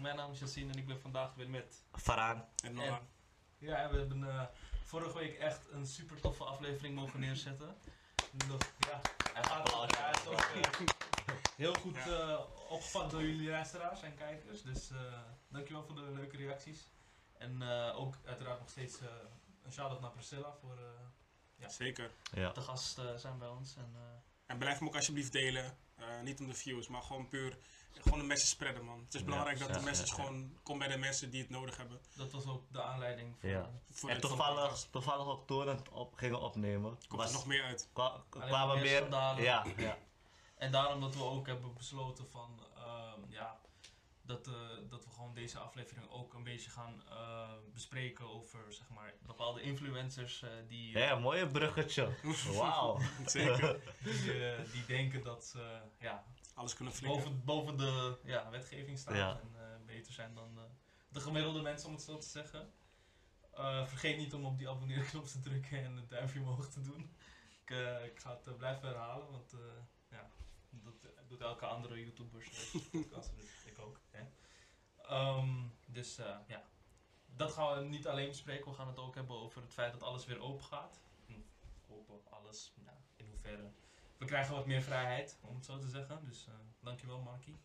mijn naam is Yassine en ik ben vandaag weer met... Faraan. En Noah. En- Ja, we hebben eh, vorige week echt een super toffe aflevering mogen neerzetten. Nog, ja, hij gaat al. Is ook eh, heel goed Ja. eh, opgevat door jullie luisteraars en kijkers. Dus eh, dankjewel voor de leuke reacties. En eh, ook uiteraard nog steeds eh, een shout-out naar Priscilla voor eh, ja, Zeker. Ja. de gast eh, zijn bij ons. En, eh, En blijf hem ook alsjeblieft delen. Eh, niet om de views, maar gewoon puur gewoon een message spreiden, man. Het is Ja, belangrijk dat ja, de message ja, ja. gewoon komt bij de mensen die het nodig hebben. dat was ook de aanleiding voor... Ja. Voor En toevallig, toevallig ook toen het op, gingen opnemen, komt er nog meer uit. kwa- kwamen meer schandalen. Ja, ja. En daarom dat we ook hebben besloten van, ehm, ja, dat, eh, dat we gewoon deze aflevering ook een beetje gaan eh, bespreken over, zeg maar, bepaalde influencers eh, die, Ja, mooie bruggetje. Wauw. Zeker. die, eh, die denken dat ze, ja, Alles kunnen flikken. boven, boven de ja, wetgeving staan Ja. en eh, beter zijn dan eh, de gemiddelde mensen, om het zo te zeggen. Eh, vergeet niet om op die abonneerknop te drukken en het duimpje omhoog te doen. Ik, eh, ik ga het blijven herhalen, want eh, ja, dat doet elke andere YouTuber. podcast, dus ik ook. Hè. Ehm, dus eh, ja, dat gaan we niet alleen bespreken. We gaan het ook hebben over het feit dat alles weer open gaat. Hm, Open, alles, ja, in hoeverre. We krijgen wat meer vrijheid, om het zo te zeggen. Dus eh, dankjewel, Markie.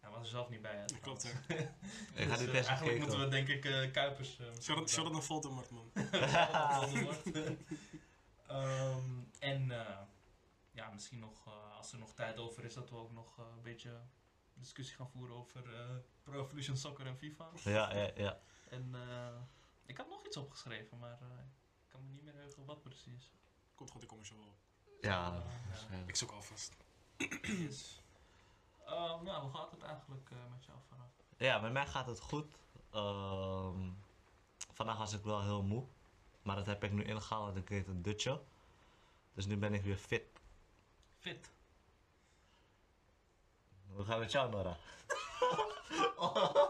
Hij was er zelf niet bij, hè? Klopt, hè. Ik ga Dus, eh, eigenlijk moeten we denk ik eh, Kuipers... eh, Shout out naar Voldemort, man. Voldemort. Ehm, en eh, ja, misschien nog, eh, als er nog tijd over is, dat we ook nog eh, een beetje discussie gaan voeren over eh, Pro Evolution Soccer en FIFA. Ja, ja, ja. En eh, ik had nog iets opgeschreven, maar eh, ik kan me niet meer heugen wat precies. Komt goed, ik kom er zo wel op. Ja, ja. waarschijnlijk. Ik zoek alvast. Yes. Ehm, ja, hoe gaat het eigenlijk eh, met jou vanaf? Ja, met mij gaat het goed. Ehm, vandaag was ik wel heel moe. Maar dat heb ik nu ingehaald en ik deed een dutje. Dus nu ben ik weer fit. Fit. Hoe gaat het met jou, Nora?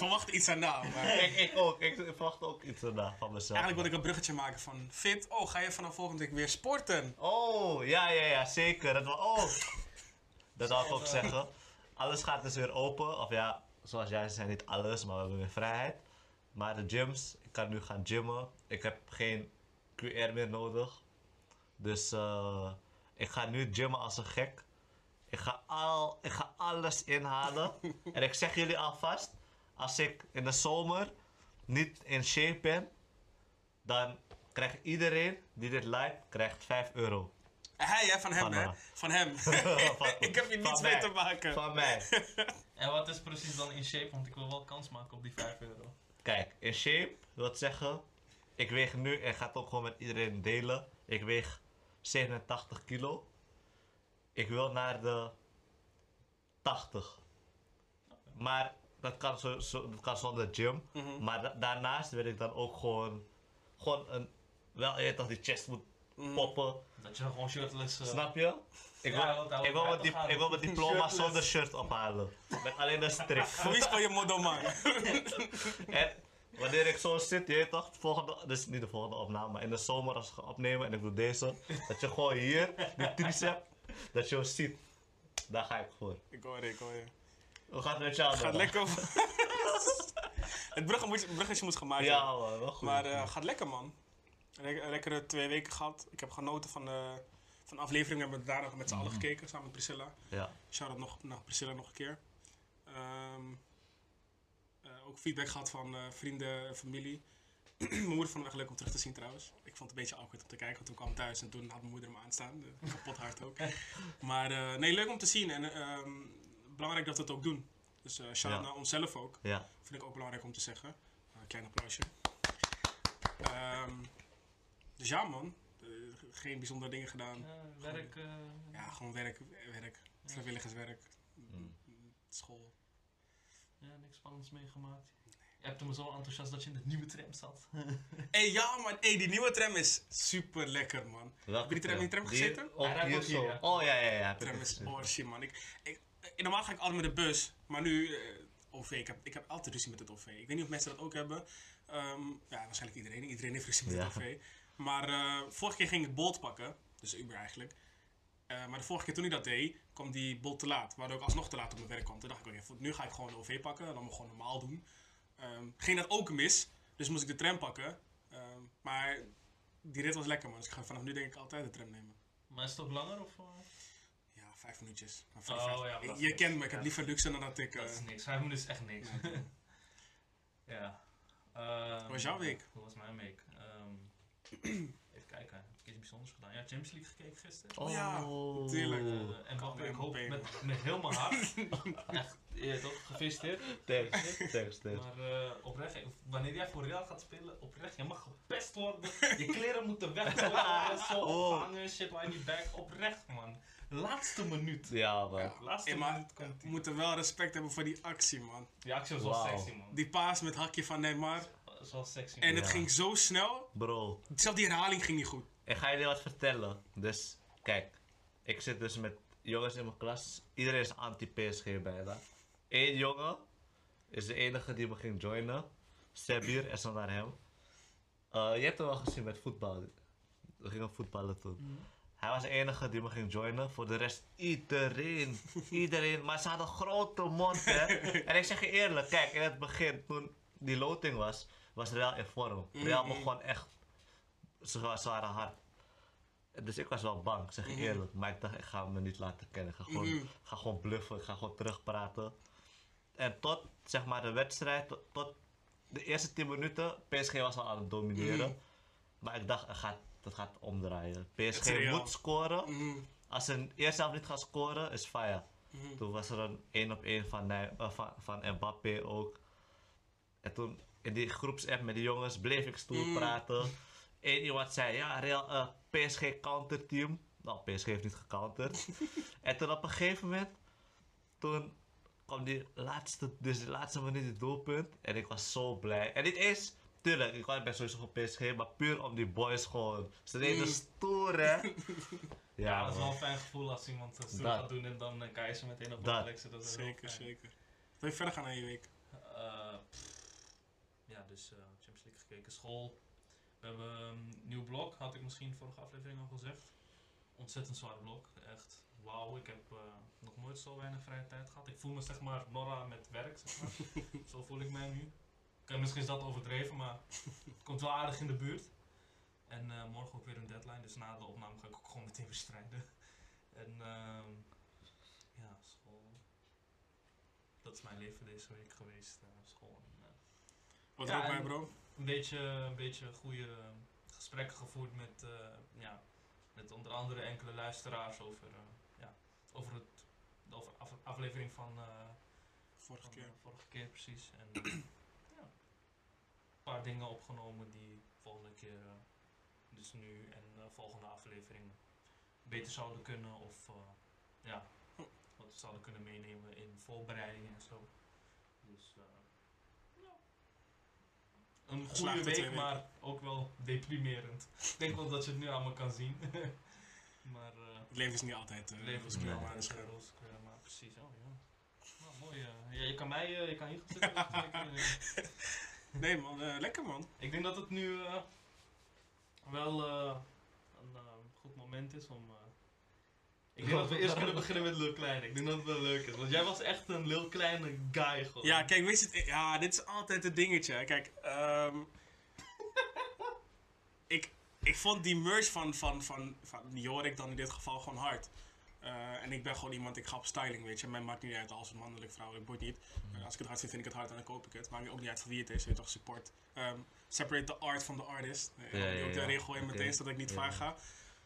Ik verwacht iets daarna, maar... ik, ik ook. Ik verwacht ook iets erna van mezelf. Eigenlijk wil ik een bruggetje maken van fit. Oh, ga je vanaf volgende week weer sporten? Oh, ja, ja, ja, zeker. Dat, oh. dat wil ik ook zeggen. Alles gaat dus weer open. Of ja, zoals jij zei, niet alles, maar we hebben weer vrijheid. Maar de gyms, ik kan nu gaan gymmen. Ik heb geen QR meer nodig. Dus eh, ik ga nu gymmen als een gek. Ik ga, al, ik ga alles inhalen. en ik zeg jullie alvast, als ik in de zomer niet in shape ben, dan krijgt iedereen die dit liked, krijgt 5 euro. Hij, hè, van hem, Van hè? mij. Van hem. Van- ik heb hier niets mee te maken. Van mij. En wat is precies dan in shape? Want ik wil wel kans maken op die 5 euro. Kijk, in shape wil zeggen, ik weeg nu, en ga het ook gewoon met iedereen delen, ik weeg 87 kilo. Ik wil naar de 80. Maar dat kan, zo, zo, dat kan zonder gym. Mhm. Maar da- daarnaast wil ik dan ook gewoon, gewoon een, wel eerder dat die chest moet Mhm. poppen. Dat je gewoon shirtless... eh, Snap je? Ik wil, Ja, ik wil, mijn, dip- ik wil mijn diploma Shirtless. zonder shirt ophalen. Met alleen een strik. Voor wie speel je model, man? En wanneer ik zo zit, je weet toch, de volgende, dus niet de volgende opname, maar in de zomer als we gaan opnemen en ik doe deze, dat je gewoon hier, die tricep, dat je ziet. Daar ga ik voor. Ik hoor je, ik hoor je. Hoe gaat het met jou Gaat lekker. het moet, bruggetje moet gemaakt Ja worden. man, wel goed. Maar eh, gaat lekker, man. Lek- lekkere twee weken gehad. Ik heb genoten van de, van de aflevering. We hebben daar nog met z'n allen gekeken, samen met Priscilla. ja. Shout-out nog naar Priscilla nog een keer. Ehm, eh, ook feedback gehad van eh, vrienden en familie. mijn moeder vond het echt leuk om terug te zien trouwens. Ik vond het een beetje awkward om te kijken, want toen kwam ik thuis en toen had mijn moeder hem aanstaan. Kapot hard ook. maar nee, leuk om te zien en ehm, belangrijk dat we het ook doen. Dus eh shout-out Ja. naar onszelf ook. Ja. Vind ik ook belangrijk om te zeggen. Uh, klein applausje. Ehm, dus ja man, Eh, geen bijzondere dingen gedaan. Ja, werk... eh, Ja, gewoon werk, werk, vrijwilligerswerk, Mm. school. ja, niks spannends meegemaakt. Je hebt hem zo enthousiast dat je in de nieuwe tram zat. Hé, ja man, hey, die nieuwe tram is super lekker man. Welke Heb je die tram in die tram gezeten? Hier zo. ja. Oh ja, ja, ja. ik tram is shit man. Ik, ik, eh, normaal ga ik altijd met de bus, maar nu eh, OV. Ik heb, ik heb altijd ruzie met het OV. Ik weet niet of mensen dat ook hebben. Ehm, ja, waarschijnlijk iedereen. Iedereen heeft ruzie met het. OV. Maar eh, vorige keer ging ik Bolt pakken, dus Uber eigenlijk. Eh, maar de vorige keer toen hij dat deed, kwam die bol te laat. Waardoor ik alsnog te laat op mijn werk kwam. Toen dacht ik, oké, nu ga ik gewoon de OV pakken. En dan moet ik gewoon normaal doen. Ehm, ging dat ook mis. Dus moest ik de tram pakken. Ehm, maar die rit was lekker, man. Dus ik ga vanaf nu denk ik altijd de tram nemen. Maar is het ook langer of... eh? Vijf minuutjes. Maar Oh, vijf- ja, je niks. kent me, ik heb liever luxe dan dat ik... eh, Dat is niks. Vijf minuten is echt niks. ja. Ehm, Hoe was jouw week? Hoe was mijn week? Ehm, even kijken. Heb ik iets bijzonders gedaan? Ja, Champions League gekeken gisteren. Oh ja, tuurlijk. Eh, en Mbappé, ik hoop met, met heel mijn hart. echt, ja, toch? Gefeliciteerd. Thanks, thanks, thanks. Maar eh, oprecht, wanneer jij voor Real gaat spelen, oprecht, je mag gepest worden. Je kleren moeten weggooien, zo Oh. ophangen, shit waar je back. Oprecht, man. Laatste minuut. Ja, man. Ja. Laatste Hey, maar minuut komt we die. moeten wel respect hebben voor die actie, man. Die actie was wel sexy, man. Die paas met hakje van Neymar. Dat was wel sexy. En het Ja. ging zo snel. Bro, Zelfs die herhaling ging niet goed. ik ga jullie wat vertellen. Dus, kijk. Ik zit dus met jongens in mijn klas. Iedereen is anti-PSG bijna. Eén jongen is de enige die me ging joinen. Sebir, is dan naar hem. Eh, je hebt hem wel gezien met voetbal. We gingen voetballen toen. Hij was de enige die me ging joinen. Voor de rest iedereen. iedereen. Maar ze hadden een grote mond, hè. en ik zeg je eerlijk, kijk, in het begin, toen die loting was, was Real in vorm. Real begon echt. Ze, ze waren hard. Dus ik was wel bang, zeg je eerlijk. Maar ik dacht, ik ga me niet laten kennen. Ik ga gewoon, ga gewoon bluffen, ik ga gewoon terugpraten. En tot, zeg maar, de wedstrijd, tot, tot de eerste 10 minuten, PSG was al aan het domineren. Maar ik dacht, het gaat, dat gaat omdraaien. PSG is moet scoren. Mhm, Als ze een eerste helft niet gaan scoren, is fire. mhm. Toen was er een 1 op 1 van, eh, van, van Mbappé ook. En toen in die groepsapp met die jongens bleef ik stoer Mm. praten. Eén iemand zei, ja, Real, eh, PSG counterteam. Nou, PSG heeft niet gecounterd. en toen op een gegeven moment, toen kwam die laatste, dus die laatste minuut het doelpunt. En ik was zo blij. En niet eens, tuurlijk, ik best sowieso voor PSG, maar puur om die boys gewoon. Ze deden Mm. stoer, hè. Ja, Ja, dat is wel een fijn gevoel als iemand het stoer Dat. gaat doen en dan eh, kan je ze meteen op de Dat. plek zetten. Dat is heel Zeker, fijn. zeker. Wil je verder gaan aan je week? Eh, ja, dus eh, Champions League gekeken, school. We hebben een nieuw blok, had ik misschien vorige aflevering al gezegd. Ontzettend zwaar blok, echt. Wauw, ik heb eh, nog nooit zo weinig vrije tijd gehad. Ik voel me zeg maar Nora met werk, zeg maar. zo voel ik mij nu. Oké, misschien is dat overdreven, maar het komt wel aardig in de buurt. En eh, morgen ook weer een deadline, dus na de opname ga ik ook gewoon meteen bestrijden. En ehm, ja, school. Dat is mijn leven deze week geweest, eh, school. En, eh, Wat Ja, ook bij, en- bro? een beetje, een beetje goede gesprekken gevoerd met, eh, ja, met onder andere enkele luisteraars over, eh, ja, over, het, de over af- aflevering van, eh, Vorige van, keer. eh, vorige keer precies. En paar dingen opgenomen die volgende keer, eh, dus nu en eh, volgende aflevering beter zouden kunnen of eh, ja, wat zouden kunnen meenemen in voorbereiding en zo. Dus een goede week, maar ook wel deprimerend. Ik denk wel dat je het nu aan me kan zien. maar Het leven is niet altijd uh, leven is maar altijd roze precies. Oh ja. Nou, mooi. ja, je kan mij, eh, je kan hier gaan zitten. Nee man, eh, lekker man. ik denk dat het nu eh, wel eh, een eh, goed moment is om. eh, ik denk dat we eerst kunnen beginnen met Lil Kleine. Ik denk dat het wel leuk is. Want jij was echt een Lil Kleine guy gewoon. Ja, kijk, weet je, het- ja, dit is altijd het dingetje. Kijk, ehm ik, ik vond die merch van, van, van, van Jorik dan in dit geval gewoon hard. Eh, en ik ben gewoon iemand, ik ga op styling, weet je. Mij maakt niet uit als het mannelijk, vrouwelijk, boeit niet. Eh, als ik het hard vind, vind ik het hard en dan koop ik het. Maakt ook niet uit van wie het is, je weet toch, support. Ehm, separate the art from the artist. Eh, Ja, ja, ook de regel in meteen, zodat ik niet Ja. vaak ga.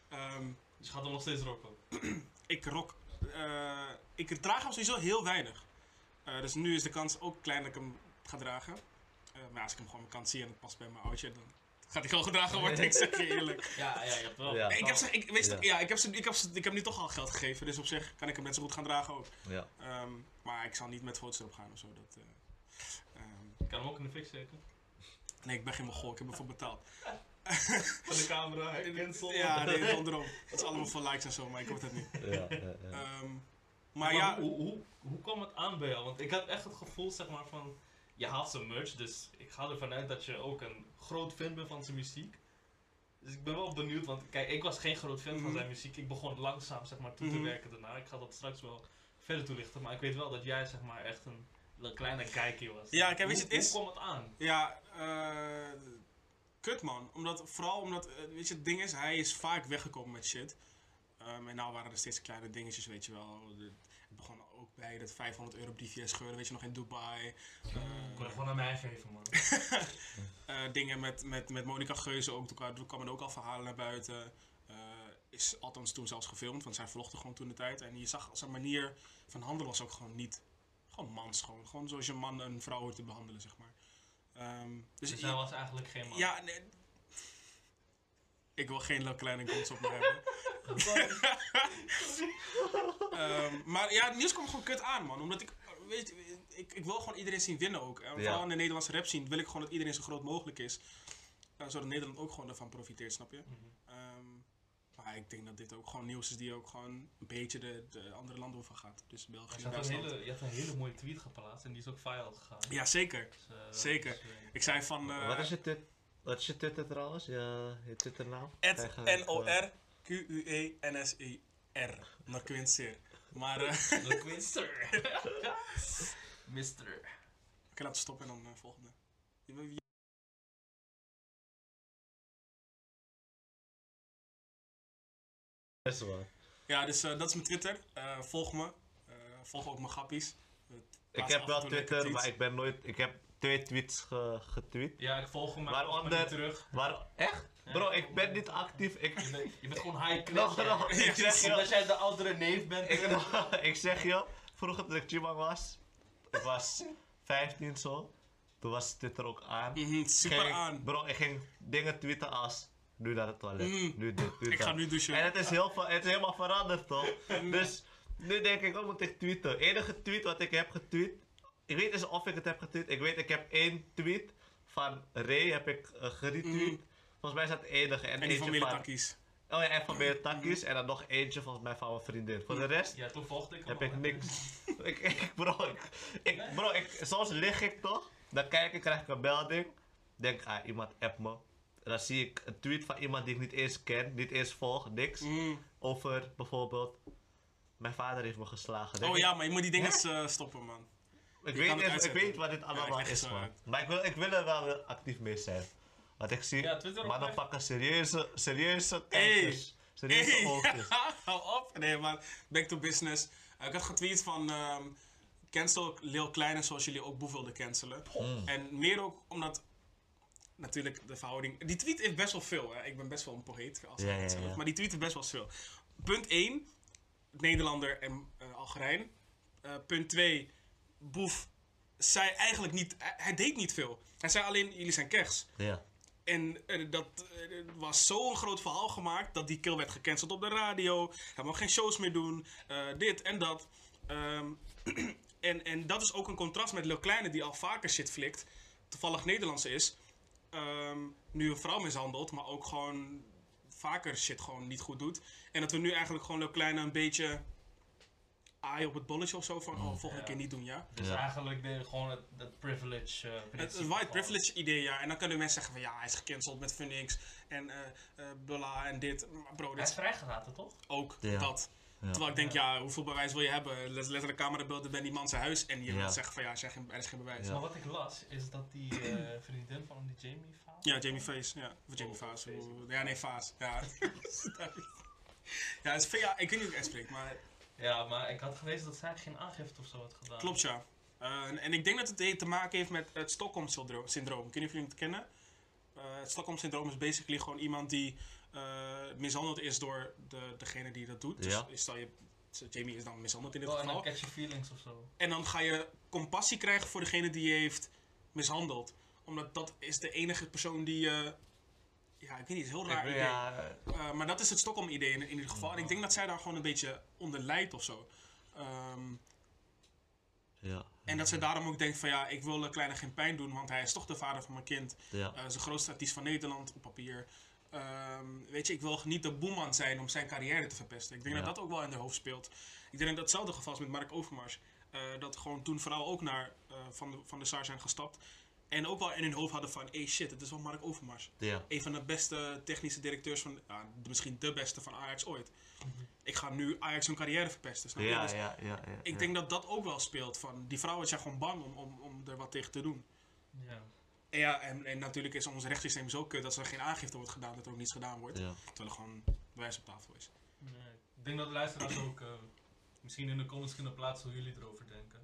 Ehm, Dus je gaat hem nog steeds rocken. ik rock. eh, ik draag hem sowieso heel weinig. Eh, dus nu is de kans ook klein dat ik hem ga dragen. Eh, maar als ik hem gewoon mijn kant zie en het past bij mijn oudje, dan gaat hij gewoon gedragen worden. ik zeg je eerlijk. Ja, ja, je hebt wel. Ja. Ik heb, ze, ik, weet Ja. ja. ik, heb ze, ik, heb ze, ik heb nu toch al geld gegeven, dus op zich kan ik hem net zo goed gaan dragen ook. Ja. Ehm, maar ik zal niet met foto's erop gaan of zo. Dat, eh, ehm, Je kan hem ook in de fik steken. nee, ik ben geen mogol, ik heb ervoor betaald. Van de camera, cancel. Ja, nee, onderom. Het is allemaal voor likes en zo, maar ik hoef het niet. Ja, ja, ja. Ehm, Maar maar ja, hoe, hoe, hoe kwam het aan bij jou? Want ik had echt het gevoel, zeg maar, van... Je haalt zijn merch, dus ik ga ervan uit dat je ook een groot fan bent van zijn muziek. Dus ik ben wel benieuwd, want kijk, ik was geen groot fan van Mhm. zijn muziek. Ik begon langzaam zeg maar toe te Mhm. werken daarna. Ik ga dat straks wel verder toelichten, maar ik weet wel dat jij zeg maar echt een, een kleine kijkje was. Ja, kijk, weet je, Hoe- het is- Hoe kwam het aan? Ja, eh kut man. Omdat, vooral omdat, eh, weet je, het ding is, hij is vaak weggekomen met shit. Ehm, en nou waren er steeds kleine dingetjes, weet je wel. De- het begon ook bij dat 500 euro briefje scheuren, weet je nog, in Dubai. Ik kon het Eh, gewoon aan mij geven, man. eh, dingen met, met, met Monica Geuze ook, toen, kwam- toen kwamen er ook al verhalen naar buiten. Eh, is althans toen zelfs gefilmd, want zij vlogde gewoon toen de tijd. En je zag zijn manier van handelen was ook gewoon niet, gewoon mans gewoon. Gewoon zoals je een man een vrouw hoort te behandelen, zeg maar. Ehm, dus Dus hij was eigenlijk geen man. Ja, nee. Ik wil geen Le Kleine goals op me hebben. Ehm, maar ja, het nieuws komt gewoon kut aan, man. Omdat ik, weet je, ik, ik wil gewoon iedereen zien winnen ook. En Ja. vooral in de Nederlandse rap zien wil ik gewoon dat iedereen zo groot mogelijk is. Eh, zodat Nederland ook gewoon daarvan profiteert, snap je? Mhm. Ehm, maar ik denk dat dit ook gewoon nieuws is die ook gewoon een beetje de, de andere landen over gaat. Dus België Je en had, een Duitsland. hele, je had een hele mooie tweet geplaatst en die is ook viral gegaan. Ja, zeker. Dus, eh, zeker. dus, eh, Ik zei van... eh, Wat is je Twitter? Wat is je Twitter trouwens? Je, je Twitternaam? Het N-O-R-Q-U-E-N-S-E-R. Naar Quincer. Maar, eh, oké, De Quinster. Mister. laten we stoppen en dan eh, volgende. Is waar. Ja, dus eh, dat is mijn Twitter. Eh, volg me. Eh, volg ook mijn grappies. Ik heb wel Twitter, maar ik ben nooit. Ik heb twee tweets ge- getweet. Ja, ik volg hem maar Waaronder- niet terug. Maar echt? Bro, ik ben niet actief. Ik, Je bent, je bent gewoon high class. nog, ik zeg je, Omdat jij de oudere neef bent. ik, ik zeg je, vroeger toen ik Chimang was, ik was 15 zo, toen was Twitter ook aan. Mhm, super Ging- aan. Bro, ik ging dingen tweeten als, nu naar het toilet, Mm. nu dit, nu Ik dat. ga nu douchen. En het is, heel, ver- het is helemaal veranderd toch? dus nu denk ik, wat moet ik tweeten? enige tweet wat ik heb getweet, ik weet eens of ik het heb getweet. Ik weet, ik heb één tweet van Ray heb ik eh, geretweet. Mhm. Volgens mij is dat het enige. En, En die van, takkies. Oh ja, en van Beer Takkies. En dan nog eentje volgens mij van mijn vriendin. Voor de rest Ja, toen volgde ik heb al, ik niks. ik, ik, bro, ik, ik, bro ik, soms lig ik toch. Dan kijk ik, krijg ik een melding. Denk, ah, iemand app me. En dan zie ik een tweet van iemand die ik niet eens ken, niet eens volg, niks. Mhm. Over bijvoorbeeld, mijn vader heeft me geslagen. Denk Oh ik, ja, maar je moet die dingen eh, stoppen, man. Ik weet, niet- ik weet wat dit allemaal is, zo man. Maar ik wil, ik wil er wel actief mee zijn. Want ik zie, Ja, mannen echt. pakken serieuze, serieuze Hey. kijkers. Serieuze Hey, oogjes. hou op. Nee, maar back to business. Ik had getweet van ehm cancel Lil Kleine zoals jullie ook Boef wilden cancelen. Mm. En meer ook omdat natuurlijk de verhouding... Die tweet heeft best wel veel. Hè. Ik ben best wel een poëet als zelf. ja. Maar die tweet heeft best wel veel. Punt 1. Nederlander en eh Algerijn. Eh, punt 2. Boef zei eigenlijk niet... Hij, deed niet veel. Hij zei alleen, jullie zijn kers. Ja. En dat eh, was zo'n groot verhaal gemaakt dat die kill werd gecanceld op de radio. Hij mag geen shows meer doen. eh, dit en dat. Ehm, en, en dat is ook een contrast met Lil Kleine die al vaker shit flikt. Toevallig Nederlands is. Ehm, nu een vrouw mishandelt, maar ook gewoon vaker shit gewoon niet goed doet. En dat we nu eigenlijk gewoon Lil Kleine een beetje aaien op het bolletje of zo. Van, oh, volgende Ja. keer niet doen, ja. Dus Ja. eigenlijk de, gewoon het, het privilege. eh, Het, white privilege idee, ja. En dan kunnen mensen zeggen van ja, hij is gecanceld met Phoenix en eh eh Bulla en dit. Maar bro, Hij dit is is vrijgelaten, toch? ook Ja. dat. Ja. Terwijl ik denk, ja, hoeveel bewijs wil je hebben? Let- Letterlijk camerabeelden bij die man zijn huis en je Ja. wilt zeggen van ja, er, zijn geen- er is geen bewijs. Ja. Maar wat ik las, is dat die eh, vriendin van die Jamie Faas. Ja, Jamie Face, ja. Of Jamie Oh, Faas. Face. hoe- Ja, nee, Faas. Ja. ja, is, ja, ik weet niet hoe ik het uitspreek, maar Ja, maar ik had gelezen dat zij geen aangifte of zo had gedaan. klopt ja. Eh, en, en ik denk dat het te maken heeft met het Stockholm-syndroom. Ik weet niet of jullie het kennen. Eh, het Stockholm-syndroom is basically gewoon iemand die eh, mishandeld is door de, degene die dat doet. Ja. Dus stel je, Jamie is dan mishandeld in dit Oh, en dan geval. catchy feelings of zo. En dan ga je compassie krijgen voor degene die je heeft mishandeld. Omdat dat is de enige persoon die je... ja, ik weet niet, het is een heel raar idee. ja, Eh, maar dat is het Stockholm-idee in, in ieder geval. En ik denk dat zij daar gewoon een beetje onder lijdt of zo. Ehm, ja. en dat ze daarom ook denkt van ja, ik wil de kleine geen pijn doen, want hij is toch de vader van mijn kind. Ja. Eh zijn grootste artiest van Nederland op papier. Ehm, weet je, ik wil niet de boeman zijn om zijn carrière te verpesten. Ik denk Ja. dat dat ook wel in de hoofd speelt. Ik denk dat hetzelfde geval is met Mark Overmars. Eh, dat gewoon toen vooral ook naar van, de, van de SAR zijn gestapt. En ook wel in hun hoofd hadden van, hey shit, het is wel Mark Overmars. Ja. Een van de beste technische directeurs van, ja, misschien de beste van Ajax ooit. Ik ga nu Ajax hun carrière verpesten, snap je? Ja, Dus ja, ja, ja. ik ja. denk dat dat ook wel speelt. Van, die vrouwen zijn gewoon bang om, om, om er wat tegen te doen. Ja. En ja, en, en natuurlijk is ons rechtssysteem zo kut dat er geen aangifte wordt gedaan, dat er ook niets gedaan wordt. Ja. Terwijl er gewoon bewijs op tafel is. Nee, Ik denk dat de luisteraars ook eh, misschien in de comments kunnen plaatsen hoe jullie erover denken.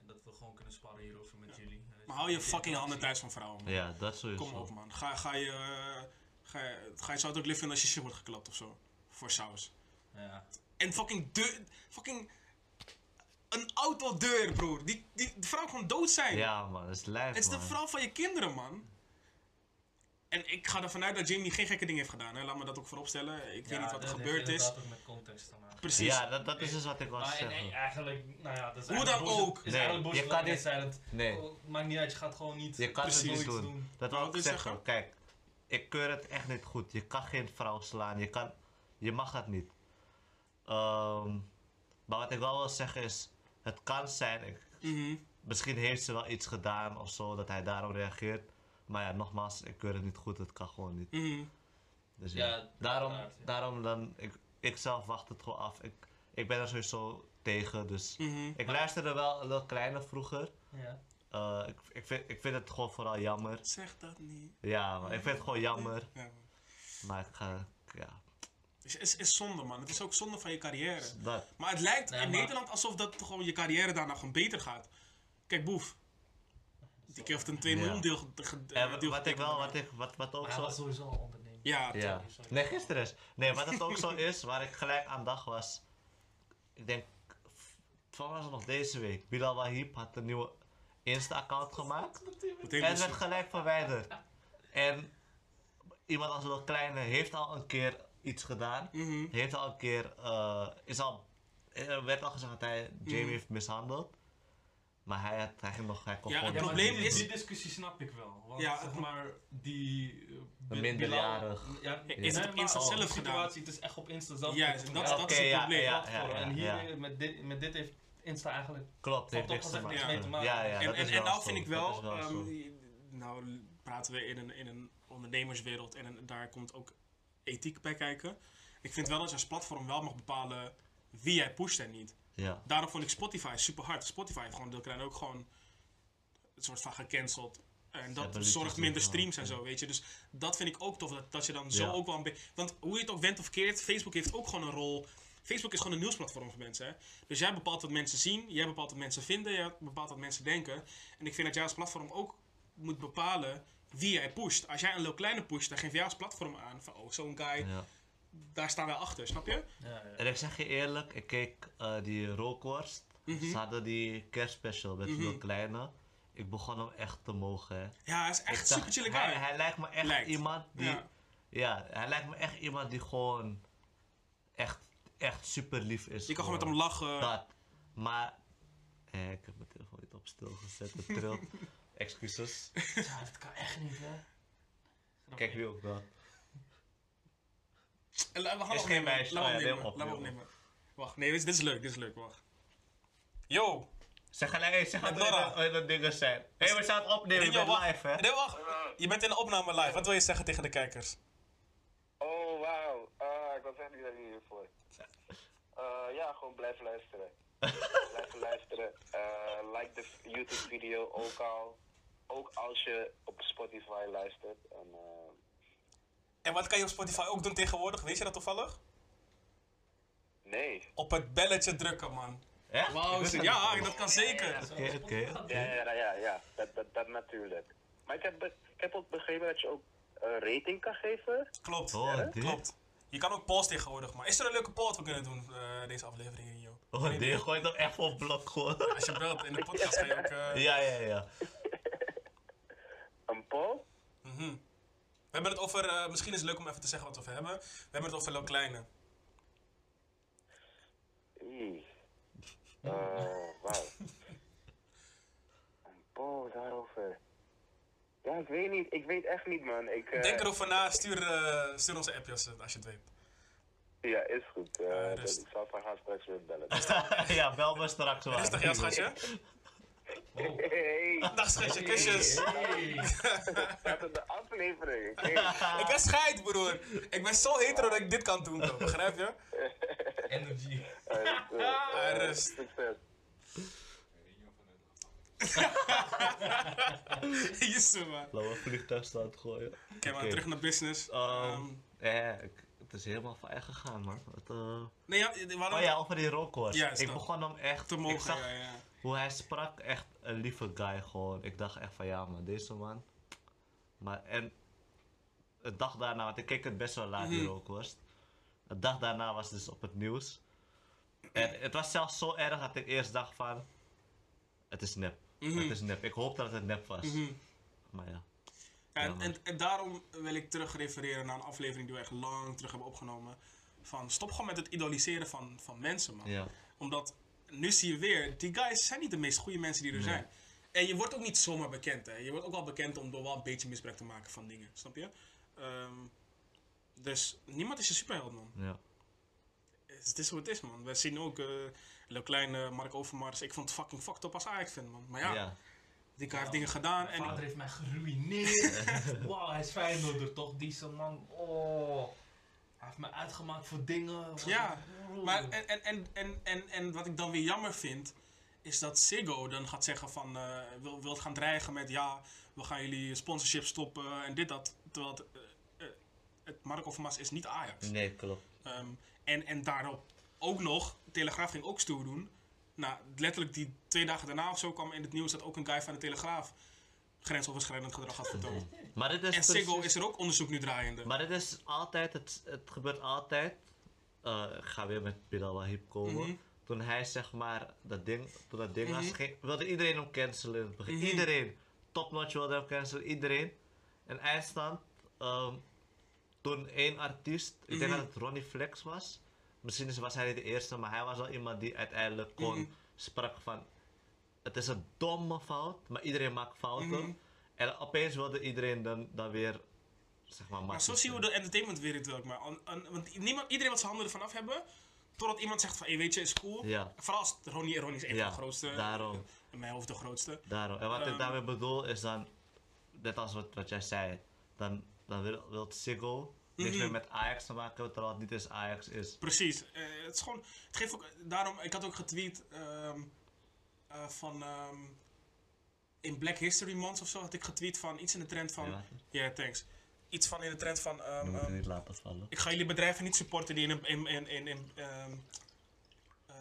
En dat we gewoon kunnen sparren hierover met jullie. Maar hou je fucking handen thuis van vrouwen, man. Ja, dat sowieso. Kom op, man. Ga, ga je... eh, Ga je, ga je zou het ook lief vinden als je shit wordt geklapt of zo? Voor saus. Ja. En fucking deur... Fucking... Een autodeur, broer. Die, die, die vrouw kan dood zijn. Ja, man, dat is lijf, Het is de vrouw van je kinderen, man. En ik ga ervan uit dat Jamie geen gekke dingen heeft gedaan. Hè. Laat me dat ook vooropstellen. Ik weet niet wat er gebeurd is. ook met context te maken. Precies. Ja, dat, dat is dus wat ik Maar en, zeggen. en eigenlijk, nou ja, dat is Hoe dan ook. Is Nee, je kan dit- dat- Nee. oh, maakt niet uit, je gaat gewoon niet Je kan het niet doen. doen. Dat Wou wil ik dit zeggen. zeggen? Kijk, ik keur het echt niet goed. Je kan geen vrouw slaan. Je, kan, je mag dat niet. Ehm, maar wat ik wel wil zeggen is, het kan zijn, ik, Mhm. misschien heeft ze wel iets gedaan of zo, dat hij daarom reageert. Maar ja, nogmaals, ik keur het niet goed. Het kan gewoon niet. Mhm. Dus ja, Ja, daarom, ja. daarom dan, ik, ik zelf wacht het gewoon af. Ik, ik ben er sowieso tegen, dus... Mhm. Ik luisterde wel een kleine vroeger. Ja. Eh, ik, ik, vind, ik vind het gewoon vooral jammer. Zeg dat niet. Ja, maar ik vind het gewoon jammer. Ja. Maar ik ga, ja, Het is, is zonde, man. Het is ook zonde van je carrière. dat. Maar het lijkt Nee, in maar- Nederland alsof dat gewoon je carrière daarna gewoon beter gaat. Kijk, Boef. Die keer heeft een 2 Ja. miljoen deel, deel wat ik wel, wat, ik, wat, wat ook Maar hij was zo... sowieso al ondernemer. Ja, Ja. sorry. Nee, gisteren is. Nee, wat het ook zo is, waar ik gelijk aan dacht was... Ik denk, van was het nog deze week. Bilal Wahib had een nieuwe Insta-account gemaakt. En het dus- werd gelijk verwijderd. En iemand als een kleine heeft al een keer iets gedaan. Mhm. Heeft al een keer, eh, is al, er werd al gezegd dat hij Jamie Mhm. heeft mishandeld. Maar hij, had, hij ging nog, hij kon Ja, gewoon het probleem is- die discussie snap ik wel. Want Ja, zeg maar, die... uh, minderjarig. Ja, Is het op Insta zelf situatie, Het is echt op Insta zelf. Dat- Ja, dat Oké, is het ja, probleem. Ja, platform. ja, ja, en hier, ja. Met, dit, met dit heeft Insta eigenlijk Klopt, heeft toch niks te maken. mee te maken. Ja, ja, en dat en, nou vind ik Dat wel, wel ehm, nou praten we in een, in een ondernemerswereld en een- daar komt ook ethiek bij kijken. Ik vind wel dat je als platform wel mag bepalen wie jij pusht en niet. Ja, Daarom vond ik Spotify super hard. Spotify heeft gewoon Deel ook gewoon een soort van gecanceld. En dat zorgt minder streams en zo, weet je. Dus dat vind ik ook tof, dat, dat je dan zo Ja. ook wel een beetje... Want hoe je het ook went of keert, Facebook heeft ook gewoon een rol. Facebook is gewoon een nieuwsplatform voor mensen, hè. Dus jij bepaalt wat mensen zien, jij bepaalt wat mensen vinden, jij bepaalt wat mensen denken. En ik vind dat jij als platform ook moet bepalen wie jij pusht. Als jij een Lil Kleine pusht, dan geef jij als platform aan van... Oh, zo'n guy, ja. Daar staan wij achter, snap je? Ja, ja. En ik zeg je eerlijk, ik keek eh, die rookworst. Mhm. Ze hadden die kerstspecial met Mhm. Lil Kleine. Ik begon hem echt te mogen, hè. Ja, hij is echt dacht, super chille guy. hij, hij lijkt me echt Lijkt. iemand die... Ja. Ja. hij lijkt me echt iemand die gewoon echt, echt super lief is. Je kan gewoon met hem lachen. Dat. Maar... Eh, ik heb mijn telefoon niet op stil gezet, het trilt. Excuses. Ja, dat kan echt niet, hè. Kijk wie ook wel. La- We gaan Is opnemen. geen meisje. Laat me Oh opnemen. Laat me opnemen. Wacht, nee, dit is, leuk, dit is leuk, wacht. Yo! Zeg gelijk, hey, zeg wat Nora. er dat dingen zijn. Hé, hey, we staan het opnemen, je bent live, hè? Nee, wacht. Je bent in de opname live. Wat wil je zeggen tegen de kijkers? Oh, wauw. Ah, ik was echt niet hiervoor. Eh ja, gewoon blijven luisteren. blijven luisteren. Eh, like de YouTube-video ook al. Ook als je op Spotify luistert. En, eh, En wat kan je op Spotify ook doen tegenwoordig? Weet je dat toevallig? nee. Op het belletje drukken, man. Ze- ja, dat kan zeker. Oké, oké. Ja, ja, ja, ja, ja. Dat, dat, dat natuurlijk. Maar ik heb, ik heb ook begrepen dat je ook eh, rating kan geven. Klopt. Oh, Ja? Klopt. Je kan ook polls tegenwoordig, maar is er een leuke poll dat we kunnen doen eh, deze aflevering in joh? Oh, nee, je gooit hem echt op blok gewoon. Als je belt in de podcast ga je ook. eh, Ja, ja, ja. Een poll? mhm. We hebben het over, eh, misschien is het leuk om even te zeggen wat we over hebben. We hebben het over Lil Kleine. Oeh. Eh, wauw. Een poll daarover. Ja, ik weet niet. Ik weet echt niet, man. Ik, eh, Denk erover na, stuur, eh, stuur onze appje als, als je het weet. Ja, is goed. Eh, rust. ik zal van haar straks weer bellen. ja, bel me straks wel. Rustig, ja, schatje. Wow. Hey, Dag schatje, kusjes. Hey. Aflevering. Hey. Ik ben scheid, broer. Ik ben zo hetero dat ik dit kan doen, bro. Begrijp je? Energy. Ah, rust. Succes. Jezus, man. Laten we een vliegtuigstand gooien. Oké, maar terug naar business. Ja, ik- het is helemaal fijn gegaan, man. Het, eh, nee, ja, hadden Oh ja, over die Rockhorst. Juist ik begon hem echt. te ik mogen. zag Ja, ja. hoe hij sprak, echt een lieve guy gewoon. Ik dacht echt van ja, maar deze man. Maar en. De dag daarna, want ik keek het best wel laat, die Mhm. Rockhorst. De dag daarna was het dus op het nieuws. En het was zelfs zo erg dat ik eerst dacht van. Het is nep. Mhm. Het is nep. Ik hoop dat het nep was. Mhm. Maar ja. En, en, en daarom wil ik terug refereren naar een aflevering die we echt lang terug hebben opgenomen. Van stop gewoon met het idoliseren van, van mensen, man. Ja. Omdat nu zie je weer, die guys zijn niet de meest goede mensen die er Nee. zijn. En je wordt ook niet zomaar bekend, hè. Je wordt ook wel bekend om door wel een beetje misbruik te maken van dingen, snap je? Ehm, dus niemand is een superheld, man. ja. Het is hoe het is, man. We zien ook, uh, Leo Klein, eh, Mark Overmars. Ik vond het fucking fucked up als Ajax-fan, man. Maar ja, ja. die guy heeft dingen gedaan. Mijn En vader heeft mij geruineerd. Wauw, hij is Feyenoorder toch? Deze man. Oh. Hij heeft me uitgemaakt voor dingen. Ja, ik- oh. Maar en, en, en, en, en, en wat ik dan weer jammer vind, is dat Ziggo dan gaat zeggen van, eh wil, wil gaan dreigen met ja, we gaan jullie sponsorship stoppen en dit dat. Terwijl het, eh, eh, het Mark Overmars is niet Ajax. Nee, klopt. Ehm, en, en daarop ook nog, de Telegraaf ging ook stoer doen. Nou, letterlijk die twee dagen daarna of zo kwam in het nieuws dat ook een guy van de Telegraaf grensoverschrijdend gedrag had vertoond. Maar dit is En precies- is er ook onderzoek nu draaiende. Maar het is altijd, het, het gebeurt altijd. Ik ga weer met Bilal Wahib komen. Mhm. Toen hij zeg maar dat ding, toen dat ding was, Mhm. ging, wilde iedereen hem cancelen. Mhm. Iedereen. Topnotch wilde hem cancelen, iedereen. En eindstand, ehm, toen één artiest, ik denk Mhm. dat het Ronnie Flex was. Misschien is- was hij niet de eerste, maar hij was wel iemand die uiteindelijk kon sprak van. Het is een domme fout, maar iedereen maakt fouten. En opeens wilde iedereen dan, dan weer, zeg maar, Maar zo zien we de entertainmentwereld wel. Maar want niemand, iedereen wil zijn handen ervan af hebben. Totdat iemand zegt van, hey, weet je, is cool. Ja. Vooral als Ronnie, Ronnie is een Ja, van de grootste. daarom. In mijn hoofd de grootste. Daarom. En wat Ehm. ik daarmee bedoel is dan, net als wat, wat jij zei, dan, dan wil, wil Siggo niks Mhm. meer met Ajax te maken hebben, terwijl het niet eens Ajax is. Precies. Eh, het is gewoon, het geeft ook, daarom, ik had ook getweet ehm, eh, van, ehm, in Black History Month of zo had ik getweet van iets in de trend van, Ja, ja, thanks. Iets van in de trend van, ehm, ehm, niet laten vallen. ik ga jullie bedrijven niet supporten die in, in, in, in, in, ehm, eh,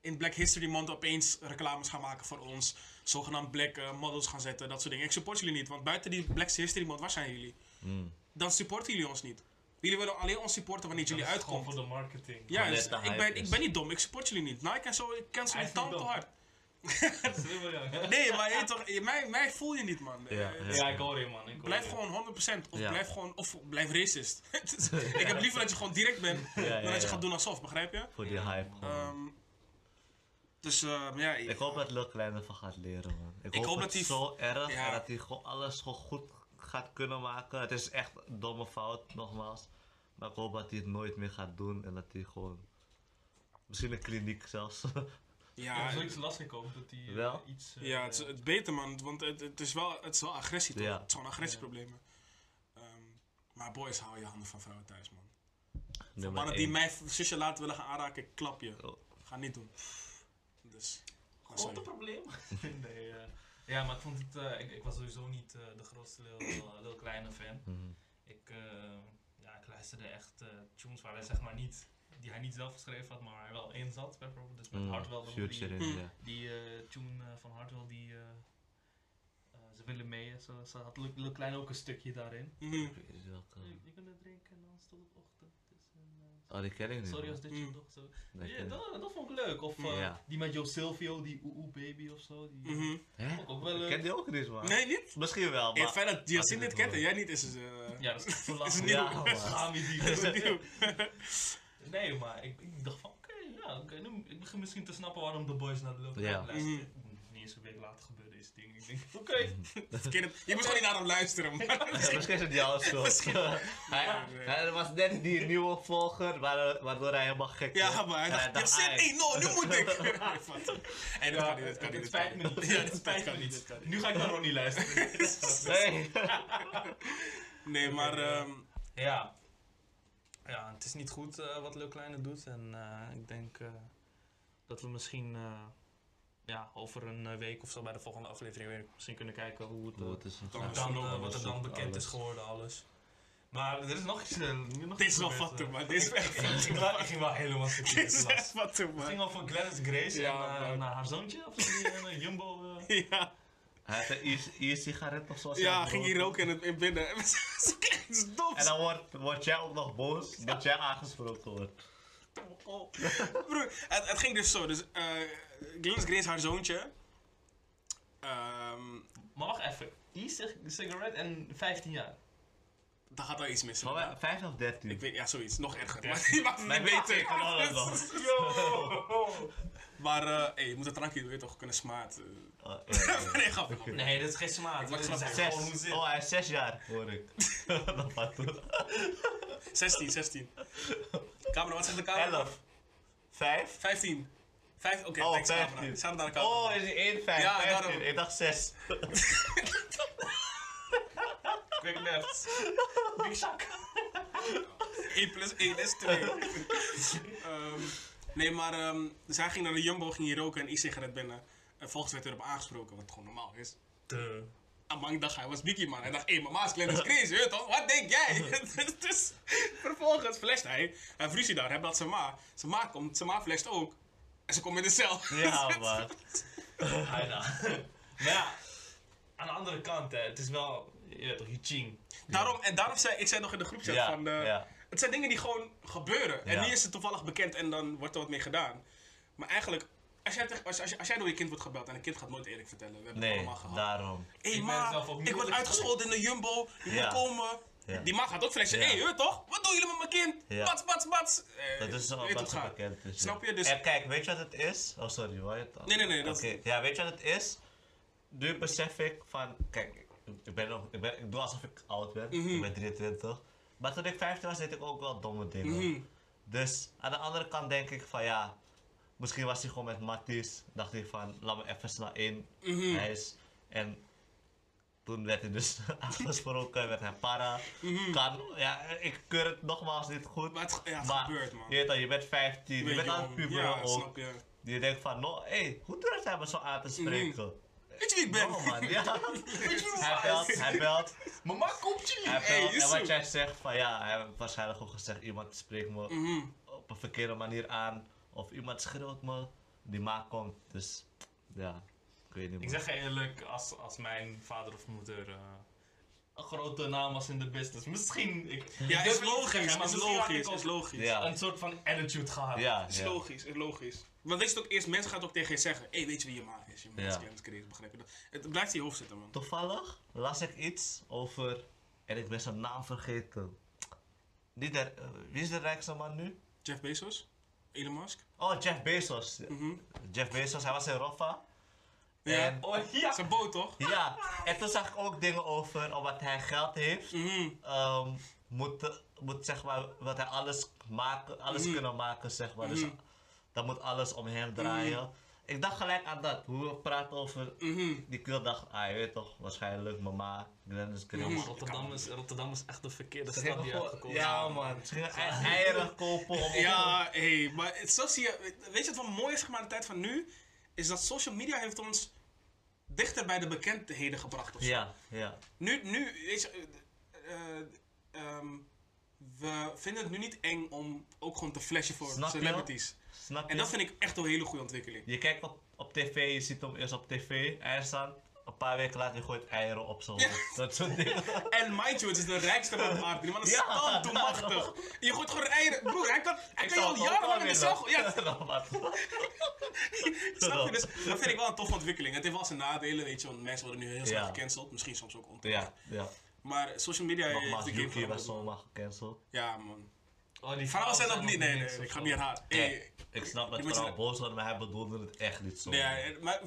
in Black History Month opeens reclames gaan maken voor ons. Zogenaamd black eh, models gaan zetten, dat soort dingen. Ik support jullie niet, want buiten die Black History Month, waar zijn jullie? Mm. Dan supporten jullie ons niet. Jullie willen alleen ons supporten wanneer jullie Dat uitkomt. voor de marketing. Ja, dus ik, ben, ik ben niet dom, ik support jullie niet. Nike en zo, ik die is niet tand te dom. hard. Dat is. Nee, maar je toch, je- mij, mij voel je niet, man. Ja, ja. Ja, ik hoor je man. Ik hoor Blijf je. gewoon 100% of Ja. blijf gewoon of blijf racist. ik heb liever dat je gewoon direct bent Ja, dan ja, dat je gaat doen alsof, begrijp je? Voor die hype gewoon. Ehm, dus ehm, ja, ik hoop dat Lil Klein ervan gaat leren, man. Ik, Ik hoop, dat hij- zo erg en dat hij gewoon alles gewoon goed gaat kunnen maken. Het is echt een domme fout, nogmaals. Maar ik hoop dat hij het nooit meer gaat doen en dat hij gewoon... Misschien een kliniek zelfs. Ja, ja, er is zoiets lastig gekomen dat hij eh, Wel? iets... eh, ja, het is, het beter man, want het, het, is wel, het is wel agressie toch? Ja. Het is gewoon agressieproblemen. Ehm, maar boys, hou je handen van vrouwen thuis man. Nummer Mannen die mijn zusje laten willen gaan aanraken, ik klap je. Oh. Ga niet doen. Dus. Grote probleem. nee, eh, ja, maar ik vond het... eh, ik, ik was sowieso niet eh, de grootste Lil, Lil Kleine fan. Mhm. Ik, eh, ja, ik luisterde echt eh, tunes waar hij zeg maar niet... Die hij niet zelf geschreven had, maar hij wel in zat. Bijvoorbeeld dus met Mm, Future Die, in, Mm. ja. die eh, tune eh, van Hardwell, die... eh, eh, ze willen mee. Ze, ze had Lil Klein ook een stukje daarin. Mhm. Ik weet niet welke- Je, je kunt het drinken en dan tot op ochtend. Het Oh, die ken ik niet. Sorry als dit Mm. je toch zo. Ja, dat, dat vond ik leuk. Of Ja. die met Joe Silvio, die Oeh Oeh Baby of zo. Die. Hè? ik ook wel Ik leuk. ken die ook niet, man. Nee, niet? Misschien wel, maar... fijn dat Yasin het dit kent en jij niet is het. eh, Ja, dat is het Ja, nieuw? man. Je die. is? Nee, maar ik, ik dacht van, oké, ja, oké, nu, ik begin misschien te snappen waarom de boys naar de Ja. Klein luisteren. Mhm. Niet eens een week later gebeurde deze ding. Ik denk, oké. Verkeerde- Je moet gewoon niet naar hem luisteren. Ja, Misschien is het jouw schuld. Misschien- hij, hij- er was net die nieuwe volger, waardoor, hij helemaal gek Ja, werd. maar hij En dacht, ja, dacht, zin, "Ai." hey, no, nu moet ik. Hé, dat kan niet, dat kan niet. Spijt kan me niet. niet. Ja, dat spijt niet. niet. niet. Nu ga ik naar Ronnie luisteren. Nee. Nee, maar ehm, Ja. Ja, het is niet goed eh, wat Lil Kleine doet. En eh, ik denk eh, dat we misschien eh, ja, over een week of zo bij de volgende aflevering weer misschien kunnen kijken hoe het, het is Dan dan, wat er dan bekend is geworden, alles. Maar er is nog iets. eh, dit is wel fatten, eh. man. Dit is echt Ik ging wel, ik ging wel helemaal stuk in Dit is de echt klas. fatten, Het man. ging over Gladys Grace Ja, en man. naar haar zoontje of zo, die eh, Jumbo. eh. Ja, Hij had een e-sigaret of zo. ja ging hier roken in, het, in binnen. Is dom. En dan wordt, word jij ook nog boos dat jij aangesproken wordt. Broer, het, het ging dus zo. Dus, eh Gladys Grace, haar zoontje. Ehm Maar wacht even. E-cigarette en 15 jaar. Daar gaat wel iets mis. Maar wij- 5 of 13? Ik weet, ja, zoiets. Nog erger. Maar die mag het Mijn niet kan alles nog. Maar eh, hey, je moet het drankje, weet je toch, kunnen smaat. eh. Oh, ja, ja. nee, grap. grap. Nee, dat is geen. Maar ik Dat snap is het. gewoon hoe het Zes. zit. Oh, hij is 6 jaar, hoor ik. Dat wat toen. 16, 16. Camera, wat zegt de camera? 11. 5? 15. Vijf, oké, Oh, thanks camera. 15. Shout naar de camera. Oh, is hij 1, 5, Ja, 15? daarom. Ik dacht 6. Quick left. Big Shaq. 1 plus 1 is 2. Ehm, nee, maar ehm, dus hij ging naar de Jumbo, ging hier roken en e-sigaret binnen. En volgens werd erop aangesproken, wat gewoon normaal is. De. Amang dacht hij was Biggie man. Hij dacht, hé, hey, mama is Glennis Grace, weet toch? Wat denk jij? dus vervolgens flasht hij. Hij ruzie daar, hij belt zijn ma. Zijn ma komt, zijn ma flasht ook. En ze komt in de cel. Ja, man. Bijna. Maar ja, aan de andere kant, hè, het is wel, je weet toch. Daarom, en daarom zei ik zei nog in de groepchat Ja, van... eh, ja. Het zijn dingen die gewoon gebeuren. En Ja. nu is het toevallig bekend en dan wordt er wat mee gedaan. Maar eigenlijk, als jij, als, als, als jij door je kind wordt gebeld en een kind gaat nooit eerlijk vertellen. We hebben het Nee, allemaal gehad. daarom. Hé Ik ben ma, zelf ook niet ik word uitgescholden in de Jumbo. Je Ja. moet komen. Ja. Die ma gaat ook. Ja. Hé, hey, toch? Wat doen jullie met mijn kind? Ja. Bats, bats, bats. Eh, Dat is zo wat het bekend is. Snap ja. je? Dus- En kijk, weet je wat het is? Oh, sorry, hoor je het al? Nee, nee, nee, dat- Oké, Ja, weet je wat het is? Nu besef ik van, kijk, ik- ben nog, ik, ben, ik doe alsof ik oud ben. Mhm. Ik ben 23. Maar toen ik 15 was, deed ik ook wel domme dingen. Mhm. Dus aan de andere kant denk ik van, ja, misschien was hij gewoon met Matties. Dacht hij van, laat me even snel in Mhm. huis. En toen werd hij dus aangesproken, werd hij para. Mhm. Kan, ja, ik keur het nogmaals niet goed. Maar het, ja, het Maar gebeurt, man. je weet al, je bent 15, je, Ben bent aan jong. het puberen Ja, ook. snap je. Je denkt van, no, hé, hey, hoe durft hij me zo aan te spreken? Weet je wie ik ben? Oh man, ja. Weet je wie hij ik belt, hij belt, Mama komt je hij belt. is en wat jij zegt van, ja, hij heeft waarschijnlijk ook gezegd, iemand spreekt me Mhm. op een verkeerde manier aan. Of iemand schreeuwt me, die maak komt. Dus, ja, ik weet niet Ik man. zeg eerlijk, als, als mijn vader of moeder eh, een grote naam was in de business, misschien. Ik, Ja, ik is niet logisch, zeggen, maar is misschien had ik logisch, is logisch. Ja. Een soort van attitude gehad. Ja, Is ja. logisch, is logisch. Want weet je ook eerst, mensen gaan het ook tegen je zeggen. Hé, hey, weet je wie je ma is? Je ma is Grace, begrijp je dat? Het blijft in je hoofd zitten, man. Toevallig las ik iets over, en ik ben zijn naam vergeten. Niet de, eh, wie is de rijkste man nu? Jeff Bezos? Elon Musk? Oh, Jeff Bezos. Mhm. Jeff Bezos, hij was in Roffa. Ja. En, Oh ja! Zijn boot, toch? ja, en toen zag ik ook dingen over, omdat hij geld heeft, Mhm. ehm, moet, moet zeg maar, wat hij alles maken, alles Mhm. kunnen maken, zeg maar. Dus. Dan moet alles om hem draaien. Ik dacht gelijk aan dat, hoe we praten over Mhm. die kill dacht, ah, je weet toch, waarschijnlijk mama, Glennis Grace. Mhm. Maar Rotterdam is, Rotterdam is echt de verkeerde stad die uitgekomen Ja man, ze gingen ei- eieren kopen om Ja, hé, maar het, zo zie je. Weet je wat mooi is, zeg maar, in de tijd van nu? Is dat social media heeft ons dichter bij de bekendheden gebracht. Of zo. Ja, ja. Nu, nu, weet je, ehm, we vinden het nu niet eng om ook gewoon te flashen voor Snap celebrities. Snap? En dat vind ik echt een hele goede ontwikkeling. Je kijkt op, op tv, je ziet hem eerst op tv, hij staat. Een paar weken later je gooit eieren op zo. Ja. Dat soort dingen. En mind you, het is de rijkste man op aarde. Die man is Ja, stand toe machtig. Je gooit gewoon eieren. Broer, hij kan, hij kan je al jarenlang in wel de cel. Ja, snap je? Dus dat vind ik wel een toffe ontwikkeling. Het heeft wel zijn nadelen, weet je, want mensen worden nu heel snel Ja. gecanceld. Misschien soms ook onterecht. Ja, ja. Maar social media heeft de game Yuki zomaar gecanceld. Ja, man. Oh, die Vrouwen zijn nog niet. Nee, nee, ik ga zo. niet herhalen. Kijk, Hey, ik snap dat je- boos worden, maar hij bedoelde het echt niet zo. nee, maar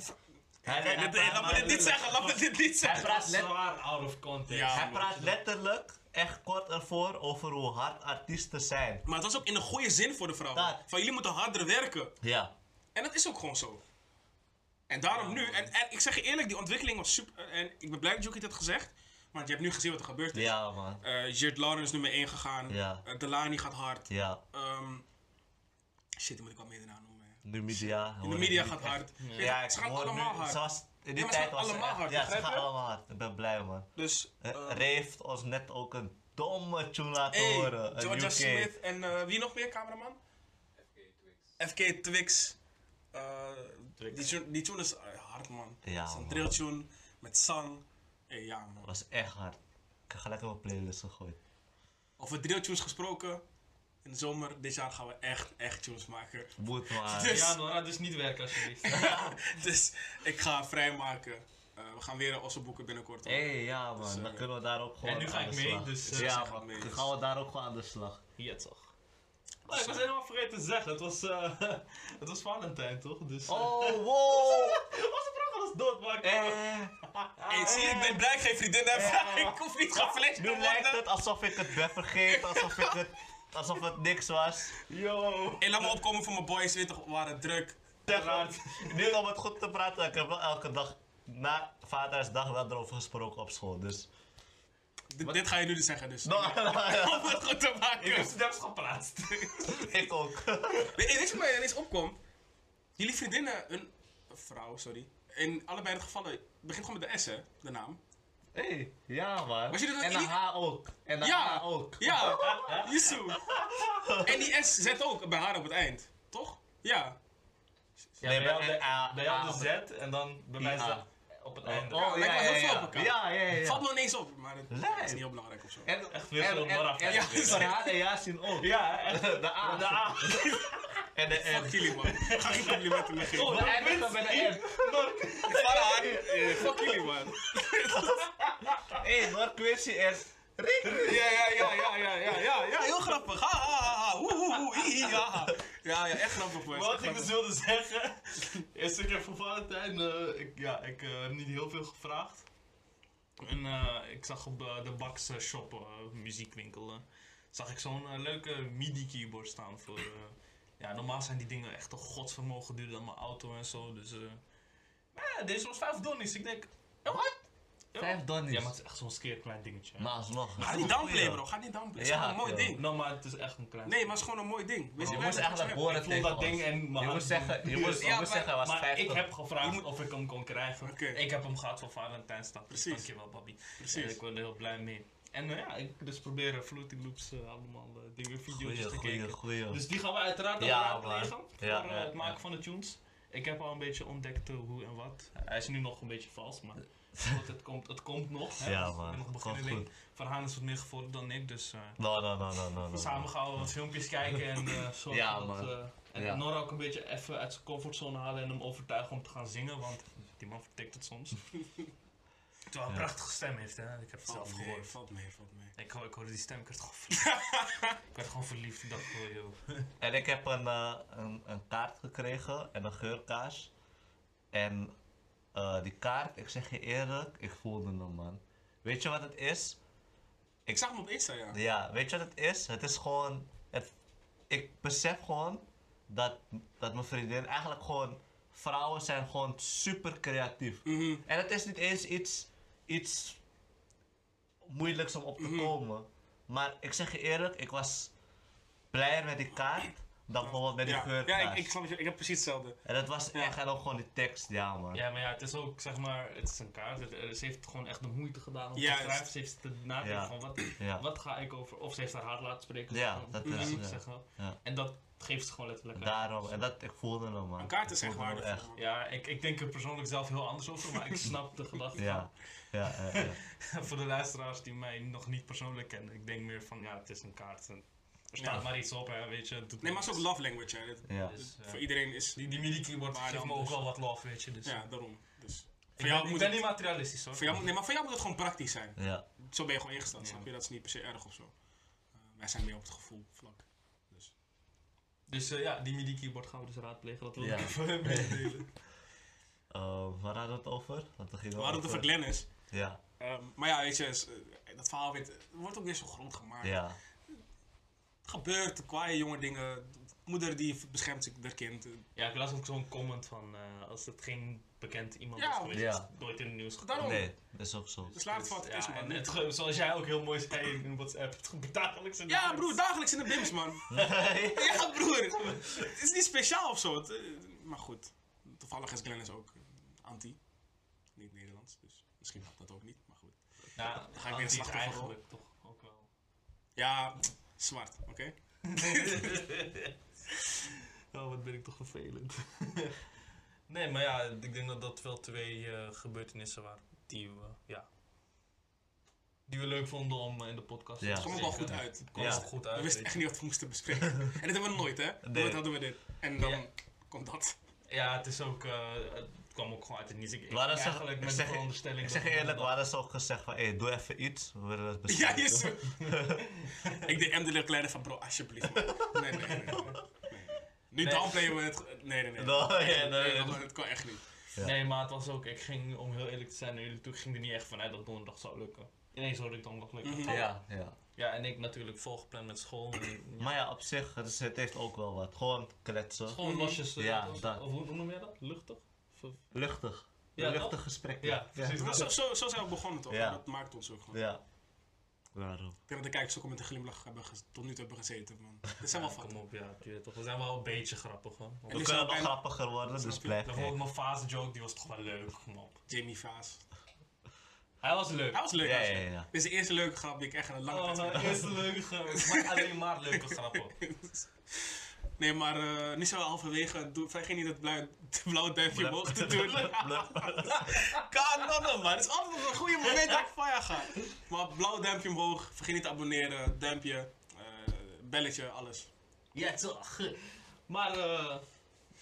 Hij, hij Laat me dit niet zeggen, laat me dit niet Hij zeggen. praat, Dat is let- zwaar out of context. Ja. hij praat letterlijk echt kort ervoor over hoe hard artiesten zijn. Maar het was ook in een goede zin voor de vrouwen. Dat. Van jullie moeten harder werken. Ja. En dat is ook gewoon zo. En daarom nu, en, en ik zeg je eerlijk, die ontwikkeling was super. En ik ben blij dat Jokie het had gezegd. Want je hebt nu gezien wat er gebeurd is. Ja, man. Eh Jared Lauren is nummer 1 gegaan. Ja. Eh, Delani gaat hard. Ja. Ehm, shit, die moet ik wel meer naam noemen. Nu media. In de media gaat hard. Ja, ik ze gaan hoor allemaal nu, hard. Zoals in die Ja, maar ze tijd gaan was allemaal hard, Ja, ze gaan allemaal hard. Ik ben blij, man. Dus. Uh, Ray heeft ons net ook een domme tune laten hey, horen. Georgia UK. Smith en wie nog meer, cameraman? FK Twix. Eh, Twix. Die, tune, die tune is hard, man. Ja, Het is een man. drill tune met zang. Hey, ja, man. was echt hard. Ik heb gelijk op mijn playlist gegooid. Over drill tunes gesproken. In de zomer dit jaar gaan we echt, echt tunes maken. Moet maar. Dus- Ja, Nora, dus niet werken alsjeblieft. dus ik ga vrijmaken. Eh, we gaan weer Osso boeken binnenkort. Hé, ja man, Dus, eh, dan kunnen we daar ook gewoon en nu ga aan ik de mee, slag. dus, eh, ja zij gaat man, mee, dan dus- gaan we daar ook gewoon aan de slag. Ja, toch. Ik was helemaal vergeten te zeggen, het was, eh het was Valentijn toch? Dus, eh, Oh, wow! Onze vrouw was dood, maar ik- Eh, Hey, zie je, ik ben blij ik geen vriendin heb. ik hoef niet geflasht te nu lijkt worden. het alsof ik het ben vergeten, alsof, ik het, alsof het niks was. Yo! Hey, laat me opkomen voor mijn boys, weet toch, we waren druk. Zeg, niet om het goed te praten, ik heb wel elke dag na Vadersdag wel erover gesproken op school, dus... D- dit ga je nu dus zeggen, dus. No, no, no, Om het goed te Ik maken. heb het zelfs geplaatst. ik ook. Weet weet je wat mij ineens opkomt? Jullie vriendinnen, een vrouw, sorry. In allebei de gevallen begint gewoon met de S, hè, de naam. Hé, hey, ja man. Was je dat en de H ook. En de Ja. H ook. Ja, Yusuf. En die S zet ook bij haar op het eind, toch? Ja. Ja, Nee, bij jou de, A- bij jou de Z en dan bij mij is I- dat A. op het Oh, einde. oh, lijkt ja, wel heel ja, veel ja. op elkaar. Ja, ja, ja. Valt me ineens op, maar het Nee. is niet heel belangrijk of zo. En, Echt veel en, en, Ja, en en Yasin ook. Ja, echt. De A. De A. En de Fuck jullie, man. Ga geen complimenten meer geven. Oh, We eindigen bij de eh, fuck jullie, man. Hé, Mark Quincy en Ja, ja, ja, ja, ja, ja, ja, ja, heel grappig. Ha, ha, ha, ha. Oeh, oeh, oeh, hi, hi, ha, ha. Ja, ja, echt grappig. Wat ik dus wilde zeggen, is ik heb voor Valentijn, eh, ik, ja, ik eh, heb niet heel veel gevraagd. En eh, ik zag op de Bax shop, muziekwinkel, zag ik zo'n leuke MIDI keyboard staan voor, ja, normaal zijn die dingen echt een godsvermogen duurder dan mijn auto en zo, dus, maar ja, deze was 5 donnies, ik denk, wat? Vijf donnies. Ja, maar het is echt zo'n skeer klein dingetje. Maar alsnog. Ga niet downplayen, bro. Ga niet downplayen. Het is Ja, gewoon een mooi ding. Nou, maar het is echt een klein Nee, maar het is gewoon een mooi ding. Weet Je moest eigenlijk vond tegen dat ding en mijn Je moest zeggen, je moest, je Ja, moest maar- zeggen, was Maar 50. ik heb gevraagd of ik hem kon krijgen. Ik heb hem gehad voor Valentijnsdag. Dus Precies. dankjewel, Bobby. Precies. En ik ben er heel blij mee. En eh, ja, ik dus probeer Fruity Loops eh, allemaal eh, dingen, video's Goeie, te goeie, kijken. goeie. Dus die gaan we uiteraard ook Ja, raadplegen voor Ja, ja, het maken ja. van de tunes. Ik heb al een beetje ontdekt hoe en wat. Hij is nu nog een beetje vals, maar goed, het, komt, het komt nog. Hè? Ja, Ik man. ben nog beginneling. Van Haan is wat meer gevorderd dan ik, dus eh, No, no, no, no, no, no. samen gaan we wat filmpjes kijken en eh zorgen Ja, dat... man. eh, en Ja. Nora ook een beetje even uit zijn comfortzone halen en hem overtuigen om te gaan zingen, want die man vertikt het soms. Terwijl hij een prachtige stem heeft, hè. Ik heb het zelf gehoord. valt mee, valt mee. Ik, ho- ik hoorde die stem, ik werd gewoon verliefd. ik werd gewoon verliefd. Ik dacht, oh joh. En ik heb een, eh, een, een kaart gekregen en een geurkaars. En eh, die kaart, ik zeg je eerlijk, ik voelde hem man. Weet je wat het is? Ik zag hem op Insta, ja. Ja, weet je wat het is? Het is gewoon, het, ik besef gewoon dat, dat mijn vriendin eigenlijk gewoon, vrouwen zijn gewoon super creatief. Mhm. En het is niet eens iets, iets moeilijks om op te Mhm. komen. Maar ik zeg je eerlijk, ik was blijer met die kaart dan bijvoorbeeld met die Ja, geurkaars. ja ik, ik, snap het, ik heb precies hetzelfde. En dat was Ja. echt, en ook gewoon die tekst, ja man. Ja, maar ja, het is ook, zeg maar, het is een kaart. Het- eh, ze heeft gewoon echt de moeite gedaan om te schrijven. Ze heeft te nadenken Ja. van, wat, Ja. wat ga ik over... Of ze heeft haar hart laten spreken. Ja, dat is. Ja. En dat geeft ze gewoon letterlijk uit. Daarom, en dat, ik voelde hem man. Een kaart is echt man. Ja, ik, ik denk er persoonlijk zelf heel anders over, maar ik snap de gedachte Ja, ja, ja. Voor de luisteraars die mij nog niet persoonlijk kennen, ik denk meer van, ja, het is een kaart. En er Ja. maar iets op, hè, weet je. Nee, maar het is ook love language, hè. Ja. Dus, eh, Voor iedereen is... Die, die MIDI-keyboard Maar geeft me ook wel wat love, weet je. Dus, Ja, daarom. Dus... ik Voor jou, ben, ik moet ben het, niet materialistisch hoor. voor jou, nee, maar voor jou moet het gewoon praktisch zijn. ja. Zo ben je gewoon ingesteld, Ja. snap je? Dat is niet per se erg of zo. Eh, wij zijn meer op het gevoel vlak. Dus. Dus eh, ja, die MIDI-keyboard gaan we dus raadplegen. Dat wil Ja. ik even meedelen. Eh, waar hadden we het over? Want we hadden het over Glennis. Ja, Ehm, maar ja, weet je, is, dat verhaal weet, wordt ook weer zo groot gemaakt. ja. Het gebeurt, kwaaie jonge dingen. Moeder die beschermt zich haar kind. Ja, ik las ook zo'n comment van eh, als het geen bekend iemand Ja, is geweest, ja. is het nooit in het nieuws gekomen. Daarom. Nee, dat is ook zo. Dus laat het wat is, man. het, zoals jij ook heel mooi zei in WhatsApp, het gebeurt dagelijks in de Ja, bims. broer, dagelijks in de bims, man. Ja, broer. Het is niet speciaal of zo. Het, maar goed, toevallig is Glennis ook eh, anti. Niet Nederlands, dus misschien mag dat ook niet, maar goed. Ja, Dan ga ik weer een slachtoffer eigenlijk toch ook wel. Ja, zwart, oké? Oh, wat ben ik toch vervelend. nee, maar ja, ik denk dat dat wel twee eh, gebeurtenissen waren die we, ja, die we leuk vonden om eh, in de podcast Ja. te Het kwam wel goed uit. Het kwam Ja. wel goed uit. We wisten echt niet wat we moesten bespreken. en dit hebben we nooit, hè? Nee. Nooit hadden we dit. En dan Ja. komt dat. Ja, het is ook, eh, kwam ook gewoon uit het niets. Ik, We hadden eigenlijk ik met zeg- de veronderstelling Ik zeg je dat- eerlijk, we hadden zo gezegd van, hé, doe even iets. We willen het Ja, bespreken. yes. ik DM de kleine van bro, alsjeblieft. man. Nee, nee, nee. nee. nee. Nu Nee. downplayen we het. Nee, nee, nee. No, ja, nee, Nee, nee. dat- Het kan echt niet. Ja. Nee, maar het was ook, ik ging, om heel eerlijk te zijn naar jullie toe, ik ging er niet echt vanuit dat donderdag zou lukken. Ineens hoorde ik donderdag lukken. Mhm. Ja, ja. Ja, en ik natuurlijk volgepland met school. En, ja. Maar ja, op zich, het, is- het heeft ook wel wat. Gewoon kletsen. Gewoon losjes, Ja, of, dat. of hoe, hoe noem jij dat? Luchtig? Luchtig. Ja, luchtig gesprek. Ja, precies. Maar zo, zo, zo zijn we begonnen toch? Ja. Dat maakt ons ook gewoon. Ja. Daarom. Ik denk dat de kijkers ook met een glimlach hebben tot nu toe hebben gezeten. Man. Dat zijn wel Ja, fouten. Kom op, ja, toch. We zijn wel een beetje grappig hoor. En We kunnen nog bijna- grappiger worden, dus blijf Bijvoorbeeld mijn fase joke, die was toch wel leuk, kom op. Jamie Vaas. Hij was leuk. Hij was leuk. Ja, ja, ja. Dit is de eerste leuke grap die ik echt in een lange Oh, tijd eerste leuke grap. Ik maak alleen maar leuke grappen. Nee, maar eh nu zijn we halverwege. Vergeet niet dat blauwe, het blauwe duimpje omhoog te doen. Kanon, man. Het is altijd een goede moment dat ik van je ga. Maar blauw duimpje omhoog. Vergeet niet te abonneren. Duimpje. eh, belletje, alles. Ja, toch. Maar eh,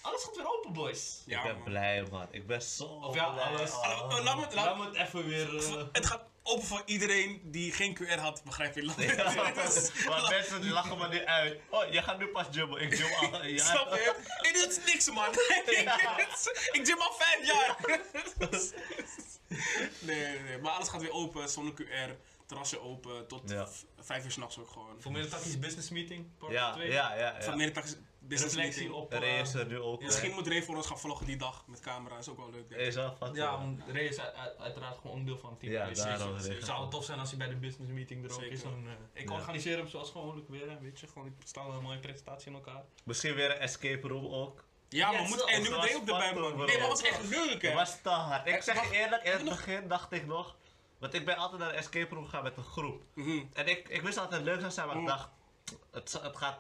alles gaat weer open, boys. Ja, ik ben man. blij, man. Ik ben zo Of ja, blij. alles. Oh. Laat me- laat- Laat me het even weer... eh, Het gaat open voor iedereen die geen QR had, begrijp je? Ja, Dit is- maar mensen die lachen me nu uit. Oh, jij gaat nu pas jumpen. Ik jump al. Ja. Snap je? Ik doe het niks, man. ik gym al vijf jaar. nee, nee, nee. Maar alles gaat weer open, zonder QR. Terrasje open tot Ja. vijf uur s'nachts ook gewoon. Voor meer tactisch business meeting, part Ja, 2. ja, ja. Van ja. middag Reflectie meeting. op... eh, Ray is er nu ook. Ja. Misschien moet Ray voor ons gaan vloggen die dag met camera. Is ook wel leuk. denk ik. Is wel van. Ja, want Ray is uit- uit- uiteraard gewoon onderdeel van het team. Ja, Dus daarom het zou het. tof zijn als hij bij de business meeting er ook is. Dan, eh, ik Ja. organiseer hem zoals gewoonlijk weer, weet je. Gewoon, ik stel een mooie presentatie in elkaar. Misschien weer een escape room ook. Ja, maar Ja, moet en nu meteen op de bij spannend, man. Nee, maar was echt leuk, hè? Het was te hard. Ik Eh, zeg je eerlijk, in het begin dacht ik nog. Want ik ben altijd naar de escape room gegaan met een groep. Mhm. En ik, ik wist dat het leuk zou zijn, maar ik Mm. dacht. Het, het, gaat,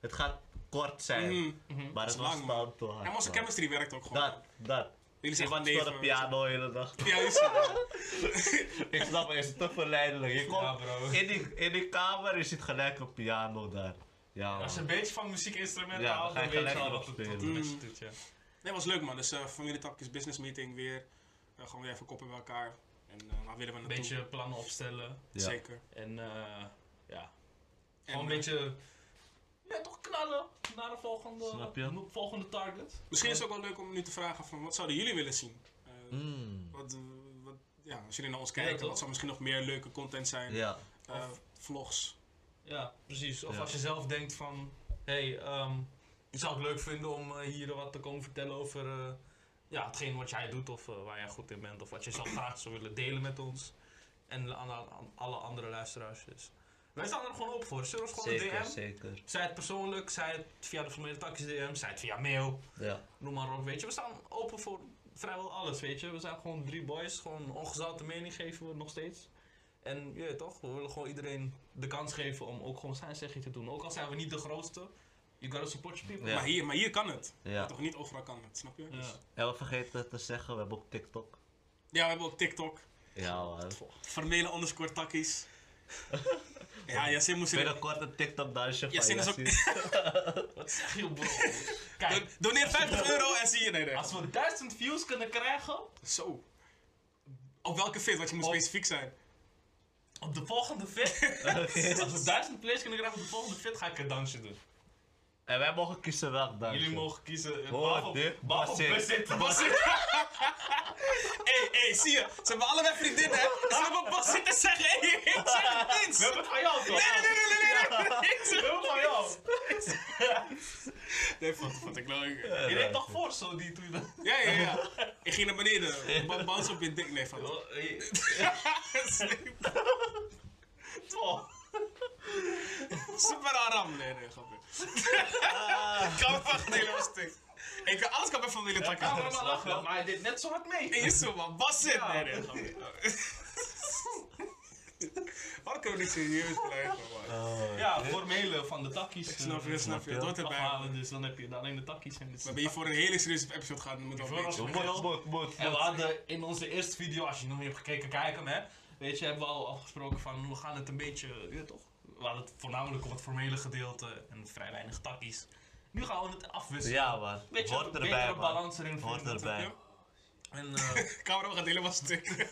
het gaat kort zijn. Mhm. Maar is het was lang, man. dan te hard. En onze chemistry werkt ook gewoon. Dat, dat. Jullie zijn gewoon speelde neven. piano de hele dag. Ja, is het. Ik snap het, is te verleidelijk. Je komt Ja, in, die, in die kamer, je ziet gelijk een piano daar. Ja, Als je een beetje van muziekinstrumenten Ja, houdt, dan ga dan je weet je al wat het het Mm. doet, ja. Nee, was leuk man. Dus uh, familietapjes business meeting weer. Eh, gewoon weer even koppen bij elkaar. En uh, waar willen we Een beetje plannen opstellen. Ja. Zeker. En eh ja, En, gewoon een eh, beetje... Ja, toch knallen naar de volgende, Snap je? volgende target. Misschien is het ook wel leuk om nu te vragen van wat zouden jullie willen zien? Eh, Mm. wat, eh, wat, ja, als jullie naar ons kijken, wat zou misschien nog meer leuke content zijn? Ja. Eh, vlogs. Ja, precies. Of Ja. als je zelf denkt van, hé, hey, ehm, ik zou het leuk vinden om hier wat te komen vertellen over eh, ja, hetgeen wat jij doet of eh, waar jij goed in bent. Of wat je zelf graag zou willen delen met ons. En aan, aan alle andere luisteraars. Dus wij staan er gewoon op voor. Stuur ons gewoon Zeker, een DM. zeker. Zij het persoonlijk, zij het via de formele takjes DM, zij het via mail. Ja. Noem maar op, weet je. We staan open voor vrijwel alles, weet je. We zijn gewoon drie boys, gewoon ongezouten mening geven we nog steeds. En je weet toch, we willen gewoon iedereen de kans geven om ook gewoon zijn zegje te doen. Ook al zijn we niet de grootste, you gotta support your people. Ja. Maar, hier, maar hier kan het. Ja. Toch niet overal kan het, snap je? Ja. Dus- En we vergeten te zeggen, we hebben ook TikTok. Ja, we hebben ook TikTok. Ja, man. Formele underscore takkies. ja, zin is ook- Yassine. Wat zeg je bro? Kijk, Do- Doneer 50 euro en zie je. Nee, nee. als we 1000 views kunnen krijgen Zo. Op welke fit? Want je moet Op- specifiek zijn. op de volgende fit, als we 1000 plays kunnen krijgen op de volgende fit, ga ik een dansje doen. En wij mogen kiezen welk dansje. Jullie mogen kiezen. eh, dit, Basit. Basit. Basit. Hé, hé, zie je? Ze hebben allebei vriendinnen. hè? Ze hebben pas zitten zeggen. Hé, ik zeg niets. We hebben het van jou toch? Nee, nee, nee, nee, nee, nee. Ik We zeg hebben het van jou. Nee, vond, vond ik leuk. Je deed toch voor zo die toen. Ja, ja, ja. Ik ging naar beneden. Ba- Bounce op je dik. Nee, van. Oh, Super aram. Nee, nee, grapje. Ik kan me echt helemaal stuk. Ik kan, alles kan mijn familie Ja, takken. kan maar maar lachen, maar hij deed net zo hard mee. Nee, is zo man. Bas zit. Ja. Nee, nee, grapje. Waarom kunnen we niet serieus blijven, man? Ja, formele van de takkies. Ik snap je, eh, snap je. Dat erbij. afhalen, dus dan heb je alleen de takkies en dit We hebben hier voor een hele serieuze episode. Met beetje. ons- Moet, moet, moet. En we hadden in onze eerste video, als je nog niet hebt gekeken, kijk hem hè. Weet je, hebben we al afgesproken van we gaan het een beetje, je weet toch? We hadden het voornamelijk op het formele gedeelte en vrij weinig takkies. Nu gaan we het afwisselen. Ja, man. Beetje Hoort een erbij, betere man. balans erin Hoort vinden. erbij. En eh, Camera gaat helemaal stuk.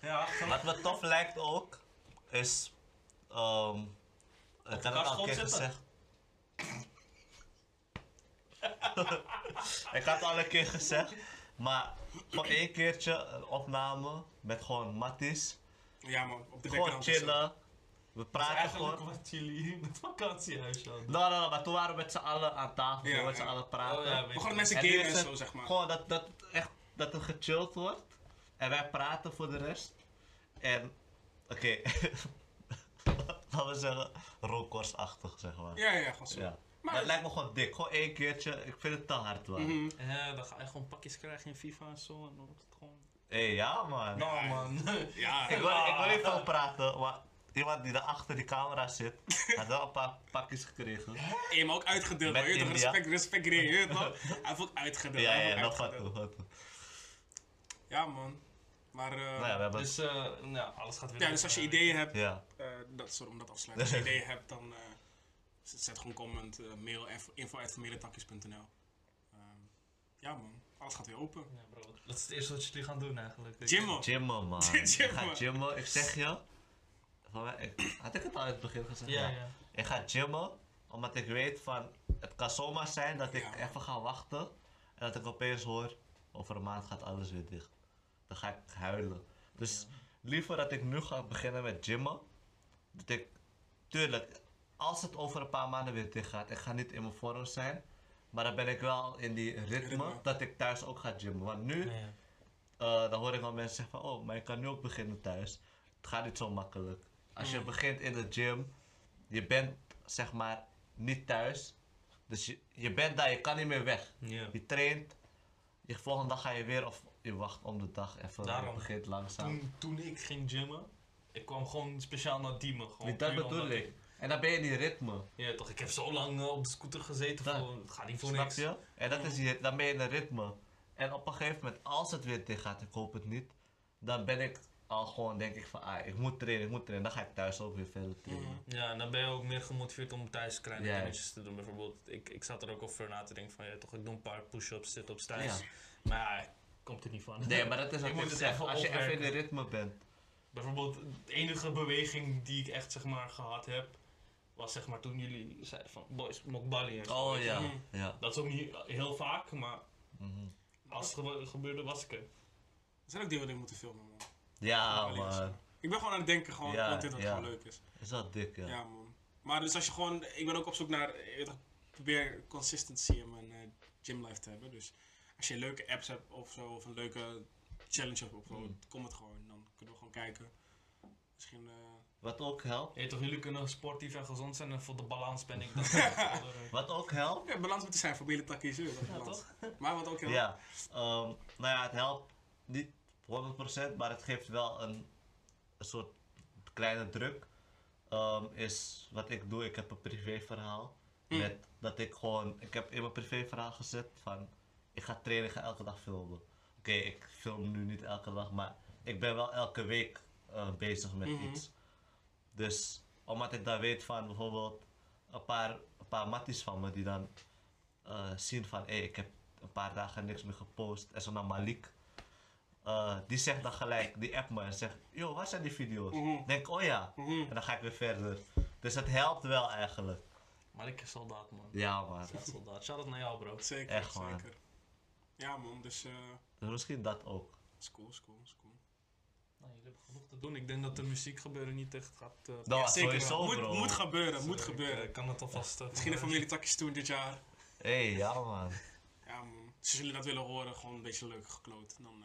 ja, Wat me tof lijkt ook, is... ehm ik heb het kast al een keer gezegd. ik had het al een keer gezegd, maar voor één keertje een opname met gewoon matties. Ja, man. Op de Gewoon chillen. We praten eigenlijk gewoon. wat jullie in het vakantiehuis hadden. Nou, nou, nou, maar toen waren we met z'n allen aan tafel, Ja, met z'n allen praten. Oh, ja, We gaan mensen gamen en zo, zeg maar. Gewoon dat, dat, echt, dat er gechilled wordt. En wij praten voor de rest. En, oké. Laten we zeggen, rookworstachtig, zeg maar. Ja, ja, gewoon zo. Ja. Maar- het lijkt me gewoon dik. Gewoon één keertje. Ik vind het te hard, man. Mhm. Ja, dan ga je gewoon pakjes krijgen in FIFA en zo en dan wordt het gewoon... Hé, ja, man. Nou man. Ja, Ik, wil, ik wil niet veel praten, maar iemand die daar achter die camera zit, had wel een paar pakjes gekregen. je hebt me ook uitgedeeld. Je toch, India. respect, respect, je toch? Hij heeft ook uitgedeeld. Ja, ja, ook nog wat toe. toe. Ja, man. Maar, Nou ja, we hebben... Dus eh, nou, alles gaat weer ja, dus als je eh. ideeën hebt, Ja. eh, dat, sorry om dat af te sluiten. Als je ideeën hebt, dan eh, zet, gewoon comment, eh, mail, info.vermeerdetakjes.nl Ehm, Ja, man. Alles gaat weer open. Ja, bro. Dat is het eerste wat jullie gaan doen eigenlijk. Gymmen. Gymmen, man. Gymmen. Ik zeg je... Ik, had ik het al in het begin gezegd? Ja, ja. Ik ga gymmen, omdat ik weet van... Het kan zomaar zijn dat ik Ja. even ga wachten. En dat ik opeens hoor... Over een maand gaat alles weer dicht. Dan ga ik huilen. Dus liever dat ik nu ga beginnen met gymmen. Dat ik... Tuurlijk, als het over een paar maanden weer dicht gaat... Ik ga niet in mijn vorm zijn. Maar dan ben ik wel in die ritme, Ritme. dat ik thuis ook ga gymmen. Want nu... Ja, ja. Eh, dan hoor ik wel mensen zeggen van, oh, maar je kan nu ook beginnen thuis. Het gaat niet zo makkelijk. Als je Mm. begint in de gym, je bent zeg maar niet thuis. Dus je, je bent daar, je kan niet meer weg. Ja. Je traint, je volgende dag ga je weer of je wacht om de dag even, Daarom. begint langzaam. Toen, toen ik ging gymmen, ik kwam gewoon speciaal naar Diemen. Gewoon dat bedoel ik. En dan ben je in die ritme, Ja, toch, ik heb zo lang eh, op de scooter gezeten, Dat. voor, het gaat niet voor snap niks. je? En dat is die, dan ben je in een ritme. En op een gegeven moment, als het weer dicht gaat, ik hoop het niet, dan ben ik al gewoon, denk ik van, ah, ik moet trainen, ik moet trainen. Dan ga ik thuis ook weer verder trainen. Mhm. Ja, en dan ben je ook meer gemotiveerd om thuis kleine Ja. dingetjes te doen. Bijvoorbeeld, ik, ik zat er ook over na te denken van, ja, toch, ik doe een paar push-ups, sit-ups thuis. Ja. Maar ja, komt er niet van. Nee, maar dat is wat Ik ik, moet het zeg. even Als je even in de ritme bent. Bijvoorbeeld, de enige beweging die ik echt, zeg maar, gehad heb, was zeg maar toen jullie zeiden van, boys, mokbali en zo. Oh ja, Mhm. ja. Dat is ook niet heel vaak, maar Mhm. als het gebe- gebeurde, was ik er. Er zijn ook dingen die we moeten filmen, man. Ja, man. Ik ben gewoon aan het denken, gewoon Ja, content dat ja. gewoon leuk is. Is dat dik, ja. Ja. man. Maar dus als je gewoon, ik ben ook op zoek naar, toch, ik probeer consistency in mijn eh, gymlife te hebben. Dus als je leuke apps hebt of zo, of een leuke challenge hebt of zo, Mm. kom het gewoon. Dan kunnen we gewoon kijken. Misschien, eh, Wat ook helpt. Toch, jullie kunnen sportief en gezond zijn en voor de balans ben ik dan. Wat ook helpt. ja, balans moet er zijn voor billen takjes. Ja, Ja, balans. Maar wat ook heel Ja. ehm, nou ja, het helpt niet 100%, maar het geeft wel een, een soort kleine druk. Ehm, is wat ik doe, ik heb een privéverhaal. Mm. Met dat ik gewoon, ik heb in mijn privéverhaal gezet van, ik ga trainen, ik ga elke dag filmen. Oké, ik film nu niet elke dag, maar ik ben wel elke week eh, bezig met Mhm. iets. Dus omdat ik dan weet van bijvoorbeeld een paar, een paar matties van me die dan eh, zien van hé, ik heb een paar dagen niks meer gepost. En zo naar Malik. Eh, die zegt dan gelijk, die app me en zegt, joh, waar zijn die video's? Mhm. Denk, oh ja. Mhm. En dan ga ik weer verder. Dus het helpt wel eigenlijk. Maar ik soldaat, man. Ja, man. Ja, soldaat. Shout out naar jou, bro. Zeker, Echt, man. zeker. Ja man, dus eh Dus misschien dat ook. is cool, is cool, is cool. Nou, jullie hebben genoeg te doen. Ik denk dat de muziekgebeuren niet echt gaat... eh, Dat Ja, was zeker. sowieso, moet, bro. moet gebeuren, moet ik, gebeuren. eh, kan het alvast... Misschien een van- familietakjes doen dit jaar. Hé, hey, ja, man. Ja man, als jullie dat willen horen, gewoon een beetje leuk gekloot. Dan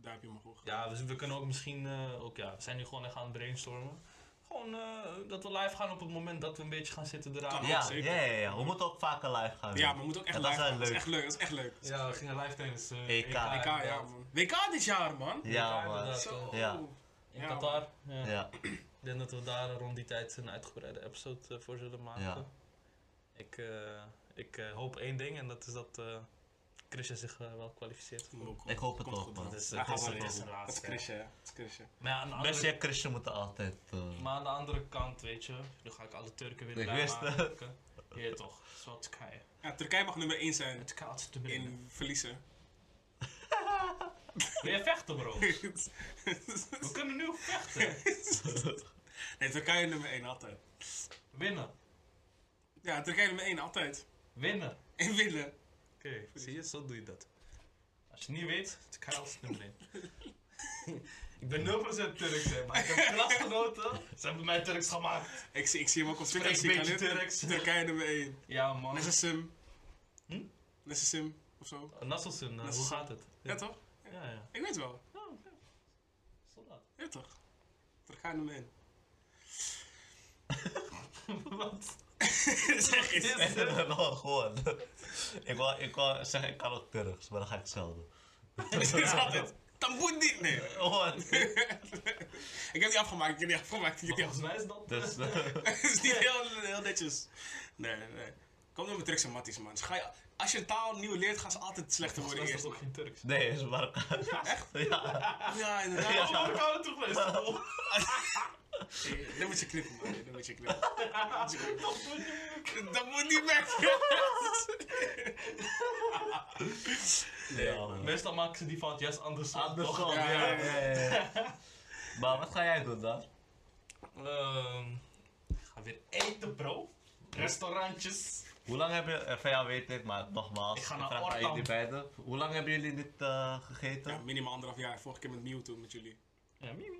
eh duimpje omhoog. hoog. Ja, dus we kunnen ook misschien eh, ook, ja, we zijn nu gewoon echt aan het brainstormen. Gewoon eh, dat we live gaan op het moment dat we een beetje gaan zitten eraan. Kan. Ja, zeker. ja, ja, ja. We moeten ook vaker live gaan. Ja, maar we moeten ook echt live gaan. Dat is leuk. echt leuk, dat is echt leuk. Ja, we gingen live tijdens eh, EK. WK, ja man. WK dit jaar man. Ja, WK man. inderdaad, Zo. Ja. In Ja, Qatar. Ja. Ja, Ik denk dat we daar rond die tijd een uitgebreide episode voor zullen maken. Ja. Ik, eh, ik eh, hoop één ding en dat is dat Chrisje zich eh, wel kwalificeert. Ik hoop het ook, goed, man. Dus, het gaat is wel het is een Dat is laatste. Dat is. Maar ja, aan de Messi andere, en moeten altijd... eh, maar aan de andere kant, weet je, nu ga ik alle Turken weer Ik blij wist het. Ja, toch. Zo Turkije. Ja, Turkije mag nummer 1 zijn Het kaart te in verliezen. Wil je vechten, bro? We kunnen nu vechten. nee, Turkije nummer 1 altijd. Winnen. Ja, Turkije nummer 1 altijd. Winnen. En winnen. Oké, zie je, zo doe je dat. Als je niet weet, het kan alles nummer 1. ik ben 0% Turks, hè, maar ik heb klasgenoten. Ze hebben mij Turks gemaakt. Ik zie, ik zie hem ook op Twitter. Ik beetje Turks. Turkije nummer 1. Ja, man. Nessim. Hm? Nessim of zo. Nasselsen, uh, hoe Nasselsen. gaat het? Ja, toch? Ja, ja. Ik weet wel. Oh, oké. Soldaat. Ja, toch? Turkije nummer 1. Wat? zeg eens. Ik vind het wel gewoon. ik, wou, ik wou zeggen, ik kan ook Turks, maar dan ga ik hetzelfde. Dat is altijd. Dan moet niet. Nee. What? Ik heb die afgemaakt. Ik heb die afgemaakt. Ik heb die Volgens mij is dat... Dus, eh, eh, Het is niet heel, heel netjes. Nee, nee, nee. Kom door met Turks en Matties, man. Dus ga je, als je een taal nieuw leert, gaan ze altijd slechter worden mij is dat ook geen Turks. nee, is Marokkaans. Echt? Ja. Ja, inderdaad. Ja. Oh, Marokkanen toegelezen. Hey, Dan moet je knippen, man. Dan moet je knippen. Dat moet niet weg. Ja, man. Meestal maken ze die fout juist andersom. Andersom, toch? ja, Ja, ja, ja, ja. Maar wat ga jij doen dan? Ehm, ik ga weer eten, bro. Restaurantjes. Hoe lang heb je, eh, van jou weet ik, maar nogmaals, Ik ga naar vraag aan Ortam. jullie beiden. Hoe lang hebben jullie dit eh, gegeten? Ja, minimaal anderhalf jaar. Vorige keer met Mewtwo met jullie. Ja, miauw.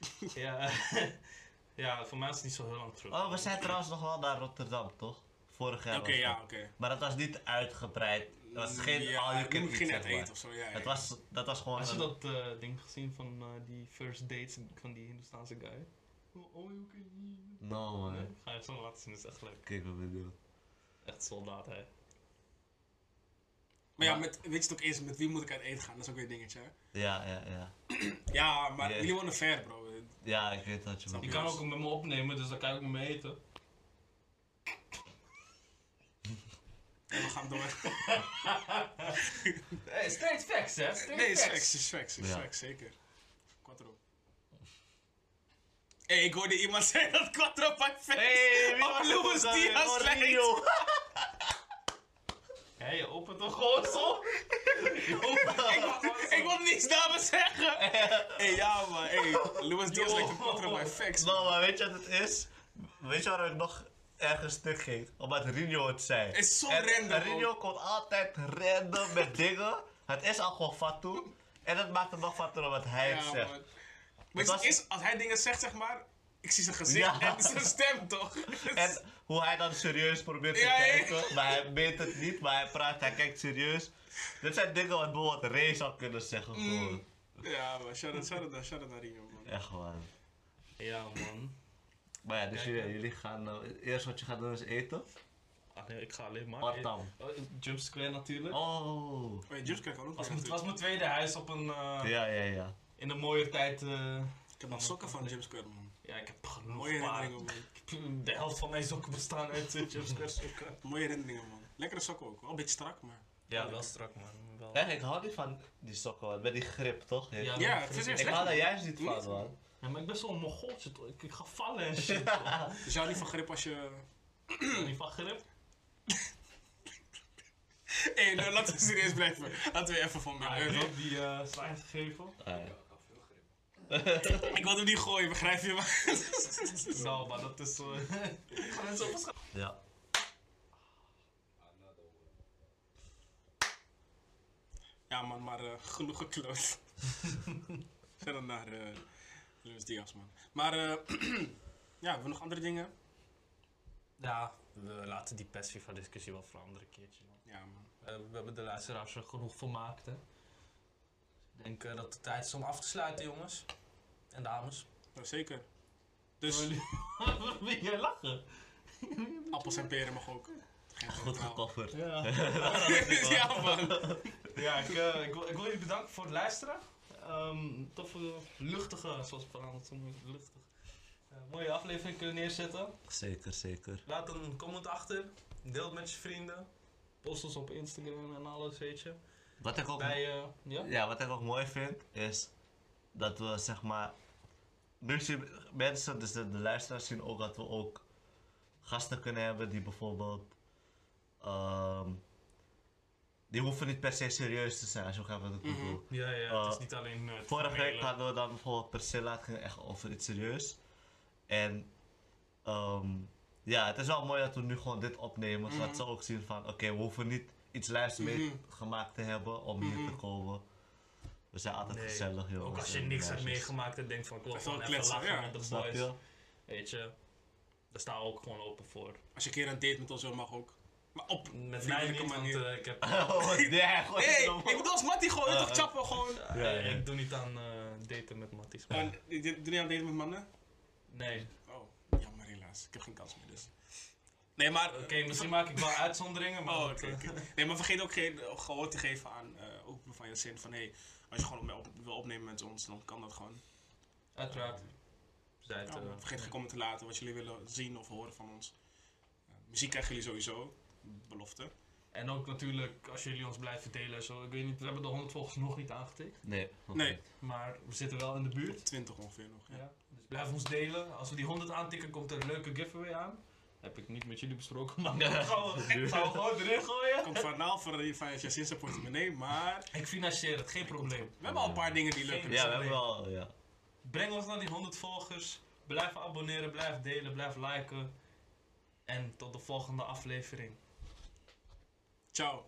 ja, ja, voor mij is het niet zo heel lang terug. Oh, we zijn trouwens nog wel naar Rotterdam, toch? Vorig jaar Oké, ja, oké. Maar dat was niet uitgebreid. Dat was geen ja, all you can eat, geen zeg net maar. eten of zo. Ja, ja. Het was, dat was gewoon Had je dat eh, ding gezien van eh, die first dates van die Hindoestaanse guy? Oh, oh, oké. No man. Nee, ga je zo laten zien, dat is echt leuk. Kijk wat we doen. Echt soldaat, hè. Maar ja, met, weet je het ook eerst, met wie moet ik uit eten gaan? Dat is ook weer een dingetje. hè? Ja, ja, ja. Ja, maar jullie wonen ver, bro. Ja, ik weet wat je Je kan ook met me opnemen, dus dan kan je ook met me eten. En we gaan door. Hey, straight facts, hè? Straight Nee, is facts, is facts, is Ja. facts, zeker. Quattro. Hé, hey, ik hoorde iemand zeggen dat Quattro bij facts Hey, op was Louis? Diaz lijkt. Hé, je opent toch gewoon zo? Je opent wil- zo? ik wil niets dames zeggen. Hé, hey, ja man, hey, Louis Diaz lijkt op Quattro bij facts. Nou, maar weet je wat het is? Weet je waarom ik nog ergens stuk ging? Omdat Rinho het zei. Is zo en, random, En Rinho komt altijd random met dingen. Het is al gewoon fatu. En het maakt het nog fatter omdat hij het zegt. man. Maar was- het is, als hij dingen zegt, zeg maar, ik zie zijn gezicht Ja. en zijn stem toch? En hoe hij dan serieus probeert te Ja, ja. kijken, maar hij meent het niet, maar hij praat, hij kijkt serieus. Dit zijn dingen wat bijvoorbeeld Ray zou kunnen zeggen gewoon. Mm. Ja, man, shout-out shout naar, shout naar Ringo, man. Echt gewoon. Ja, man. Maar ja, dus Kijk, jullie, jullie gaan, uh, eerst wat je gaat doen is eten. Ah nee, ik ga alleen maar eten. Oh, Jump Square natuurlijk. Oh. Oh, ja, Just krijg ik ook nog was, mijn tweede huis op een, eh, Ja, ja, ja. In een mooie tijd. eh, Ik heb nog sokken van James Square, man. ja, ik heb genoeg Mooie herinneringen, man. De helft van mijn sokken bestaan uit uh, Jump Square sokken. Mooie herinneringen, man. Lekkere sokken ook. Wel een beetje strak, maar... Ja, wel strak man. Wel. Echt, ik hou niet van die sokken, man. Met die grip, toch? Ja, Ja, het is ik, hou daar juist niet van, man. ja, maar ik ben zo'n mogoltje toch. Ik, ik ga vallen en shit. toch. Dus jou niet van grip als je... Niet van grip. Hé, nou, laten we serieus blijven. Laten we even van mij. heb die eh slime gegeven. Ah, ja. ik wil hem niet gooien, begrijp je? Maar Zal, maar dat is. zo. Ik ga het zo verschil. Ja. Ja, man, maar uh, genoeg gekloot. Verder naar uh, Luis man. Maar uh, ja, hebben we nog andere dingen? Ja, we laten die PES-FIFA-discussie wel voor een andere keertje. Ja, man. we hebben de laatste er genoeg van gemaakt. Ik denk dat het tijd is om af te sluiten, jongens. En dames. Ja, zeker. Dus wil jij lachen? appels en peren mag ook. Geen Goed gekofferd. Ja. ja man. Ja, ik, eh, ik, wil, ik wil jullie bedanken voor het luisteren. Ehm toffe, luchtige, zoals vanavond zo mooi luchtig. eh, mooie aflevering kunnen neerzetten. Zeker, zeker. Laat een comment achter. Deel het met je vrienden. Post ons op Instagram en alles, weet je. Wat ik ook Bij, eh, ja? Ja, wat ik ook mooi vind is dat we zeg maar. Nu zien mensen, dus de, de luisteraars zien ook dat we ook gasten kunnen hebben die bijvoorbeeld. ehm, die hoeven niet per se serieus te zijn, als je wat ik Mhm. bedoel. Ja, ja, Eh, het is niet alleen... eh, het Vorige week hadden we dan bijvoorbeeld Priscilla, het ging echt over iets serieus. En ehm, ja, het is wel mooi dat we nu gewoon dit opnemen, zodat Mhm. ze ook zien van oké, we hoeven niet iets lijfs mee gemaakt te hebben om hier Mhm. te komen. We zijn altijd Nee, gezellig, jongens. Ook als je niks hebt meegemaakt en denkt van ik wil gewoon even lachen ja. met de boys. je? Weet je, daar staan we ook gewoon open voor. Als je een keer een date met ons wil, mag ook. Maar op Met mij niet, want manier. eh, ik heb... Oh, nee, hey, ik bedoel als Mattie gewoon, Ah, toch ah. chappen gewoon. Ja, Ja, ja. Ik doe niet aan eh, daten met Matties. Maar doe je niet aan daten met mannen? Nee. Oh, jammer helaas. Ik heb geen kans meer dus. Nee, maar... Oké, misschien maak ik wel uitzonderingen, maar... Oh, eh, oké. Nee, maar vergeet ook geen eh, gehoor te geven aan eh open van je zin van hey, als je gewoon op, op- wil opnemen met ons, dan kan dat gewoon. Uiteraard. Ja, eh, vergeet geen comment te laten wat jullie willen zien of horen van ons. Muziek krijgen jullie sowieso, belofte. En ook natuurlijk, als jullie ons blijven delen, zo, ik weet niet, we hebben de 100 volgers nog niet aangetikt. Nee, nog Nee. niet. Maar we zitten wel in de buurt. 20 ongeveer nog. Ja. Ja. Dus blijf ons delen. Als we die 100 aantikken, komt er een leuke giveaway aan. Heb ik niet met jullie besproken, maar Ja. ik ga we gaan we gewoon erin gooien. Komt van voor die van Jacinta portemonnee, maar Ik financier het, geen probleem. we hebben al een paar dingen die zijn. Ja, we hebben wel, ja. Breng ons naar die 100 volgers. Blijf abonneren, blijf delen, blijf liken. En tot de volgende aflevering. Ciao.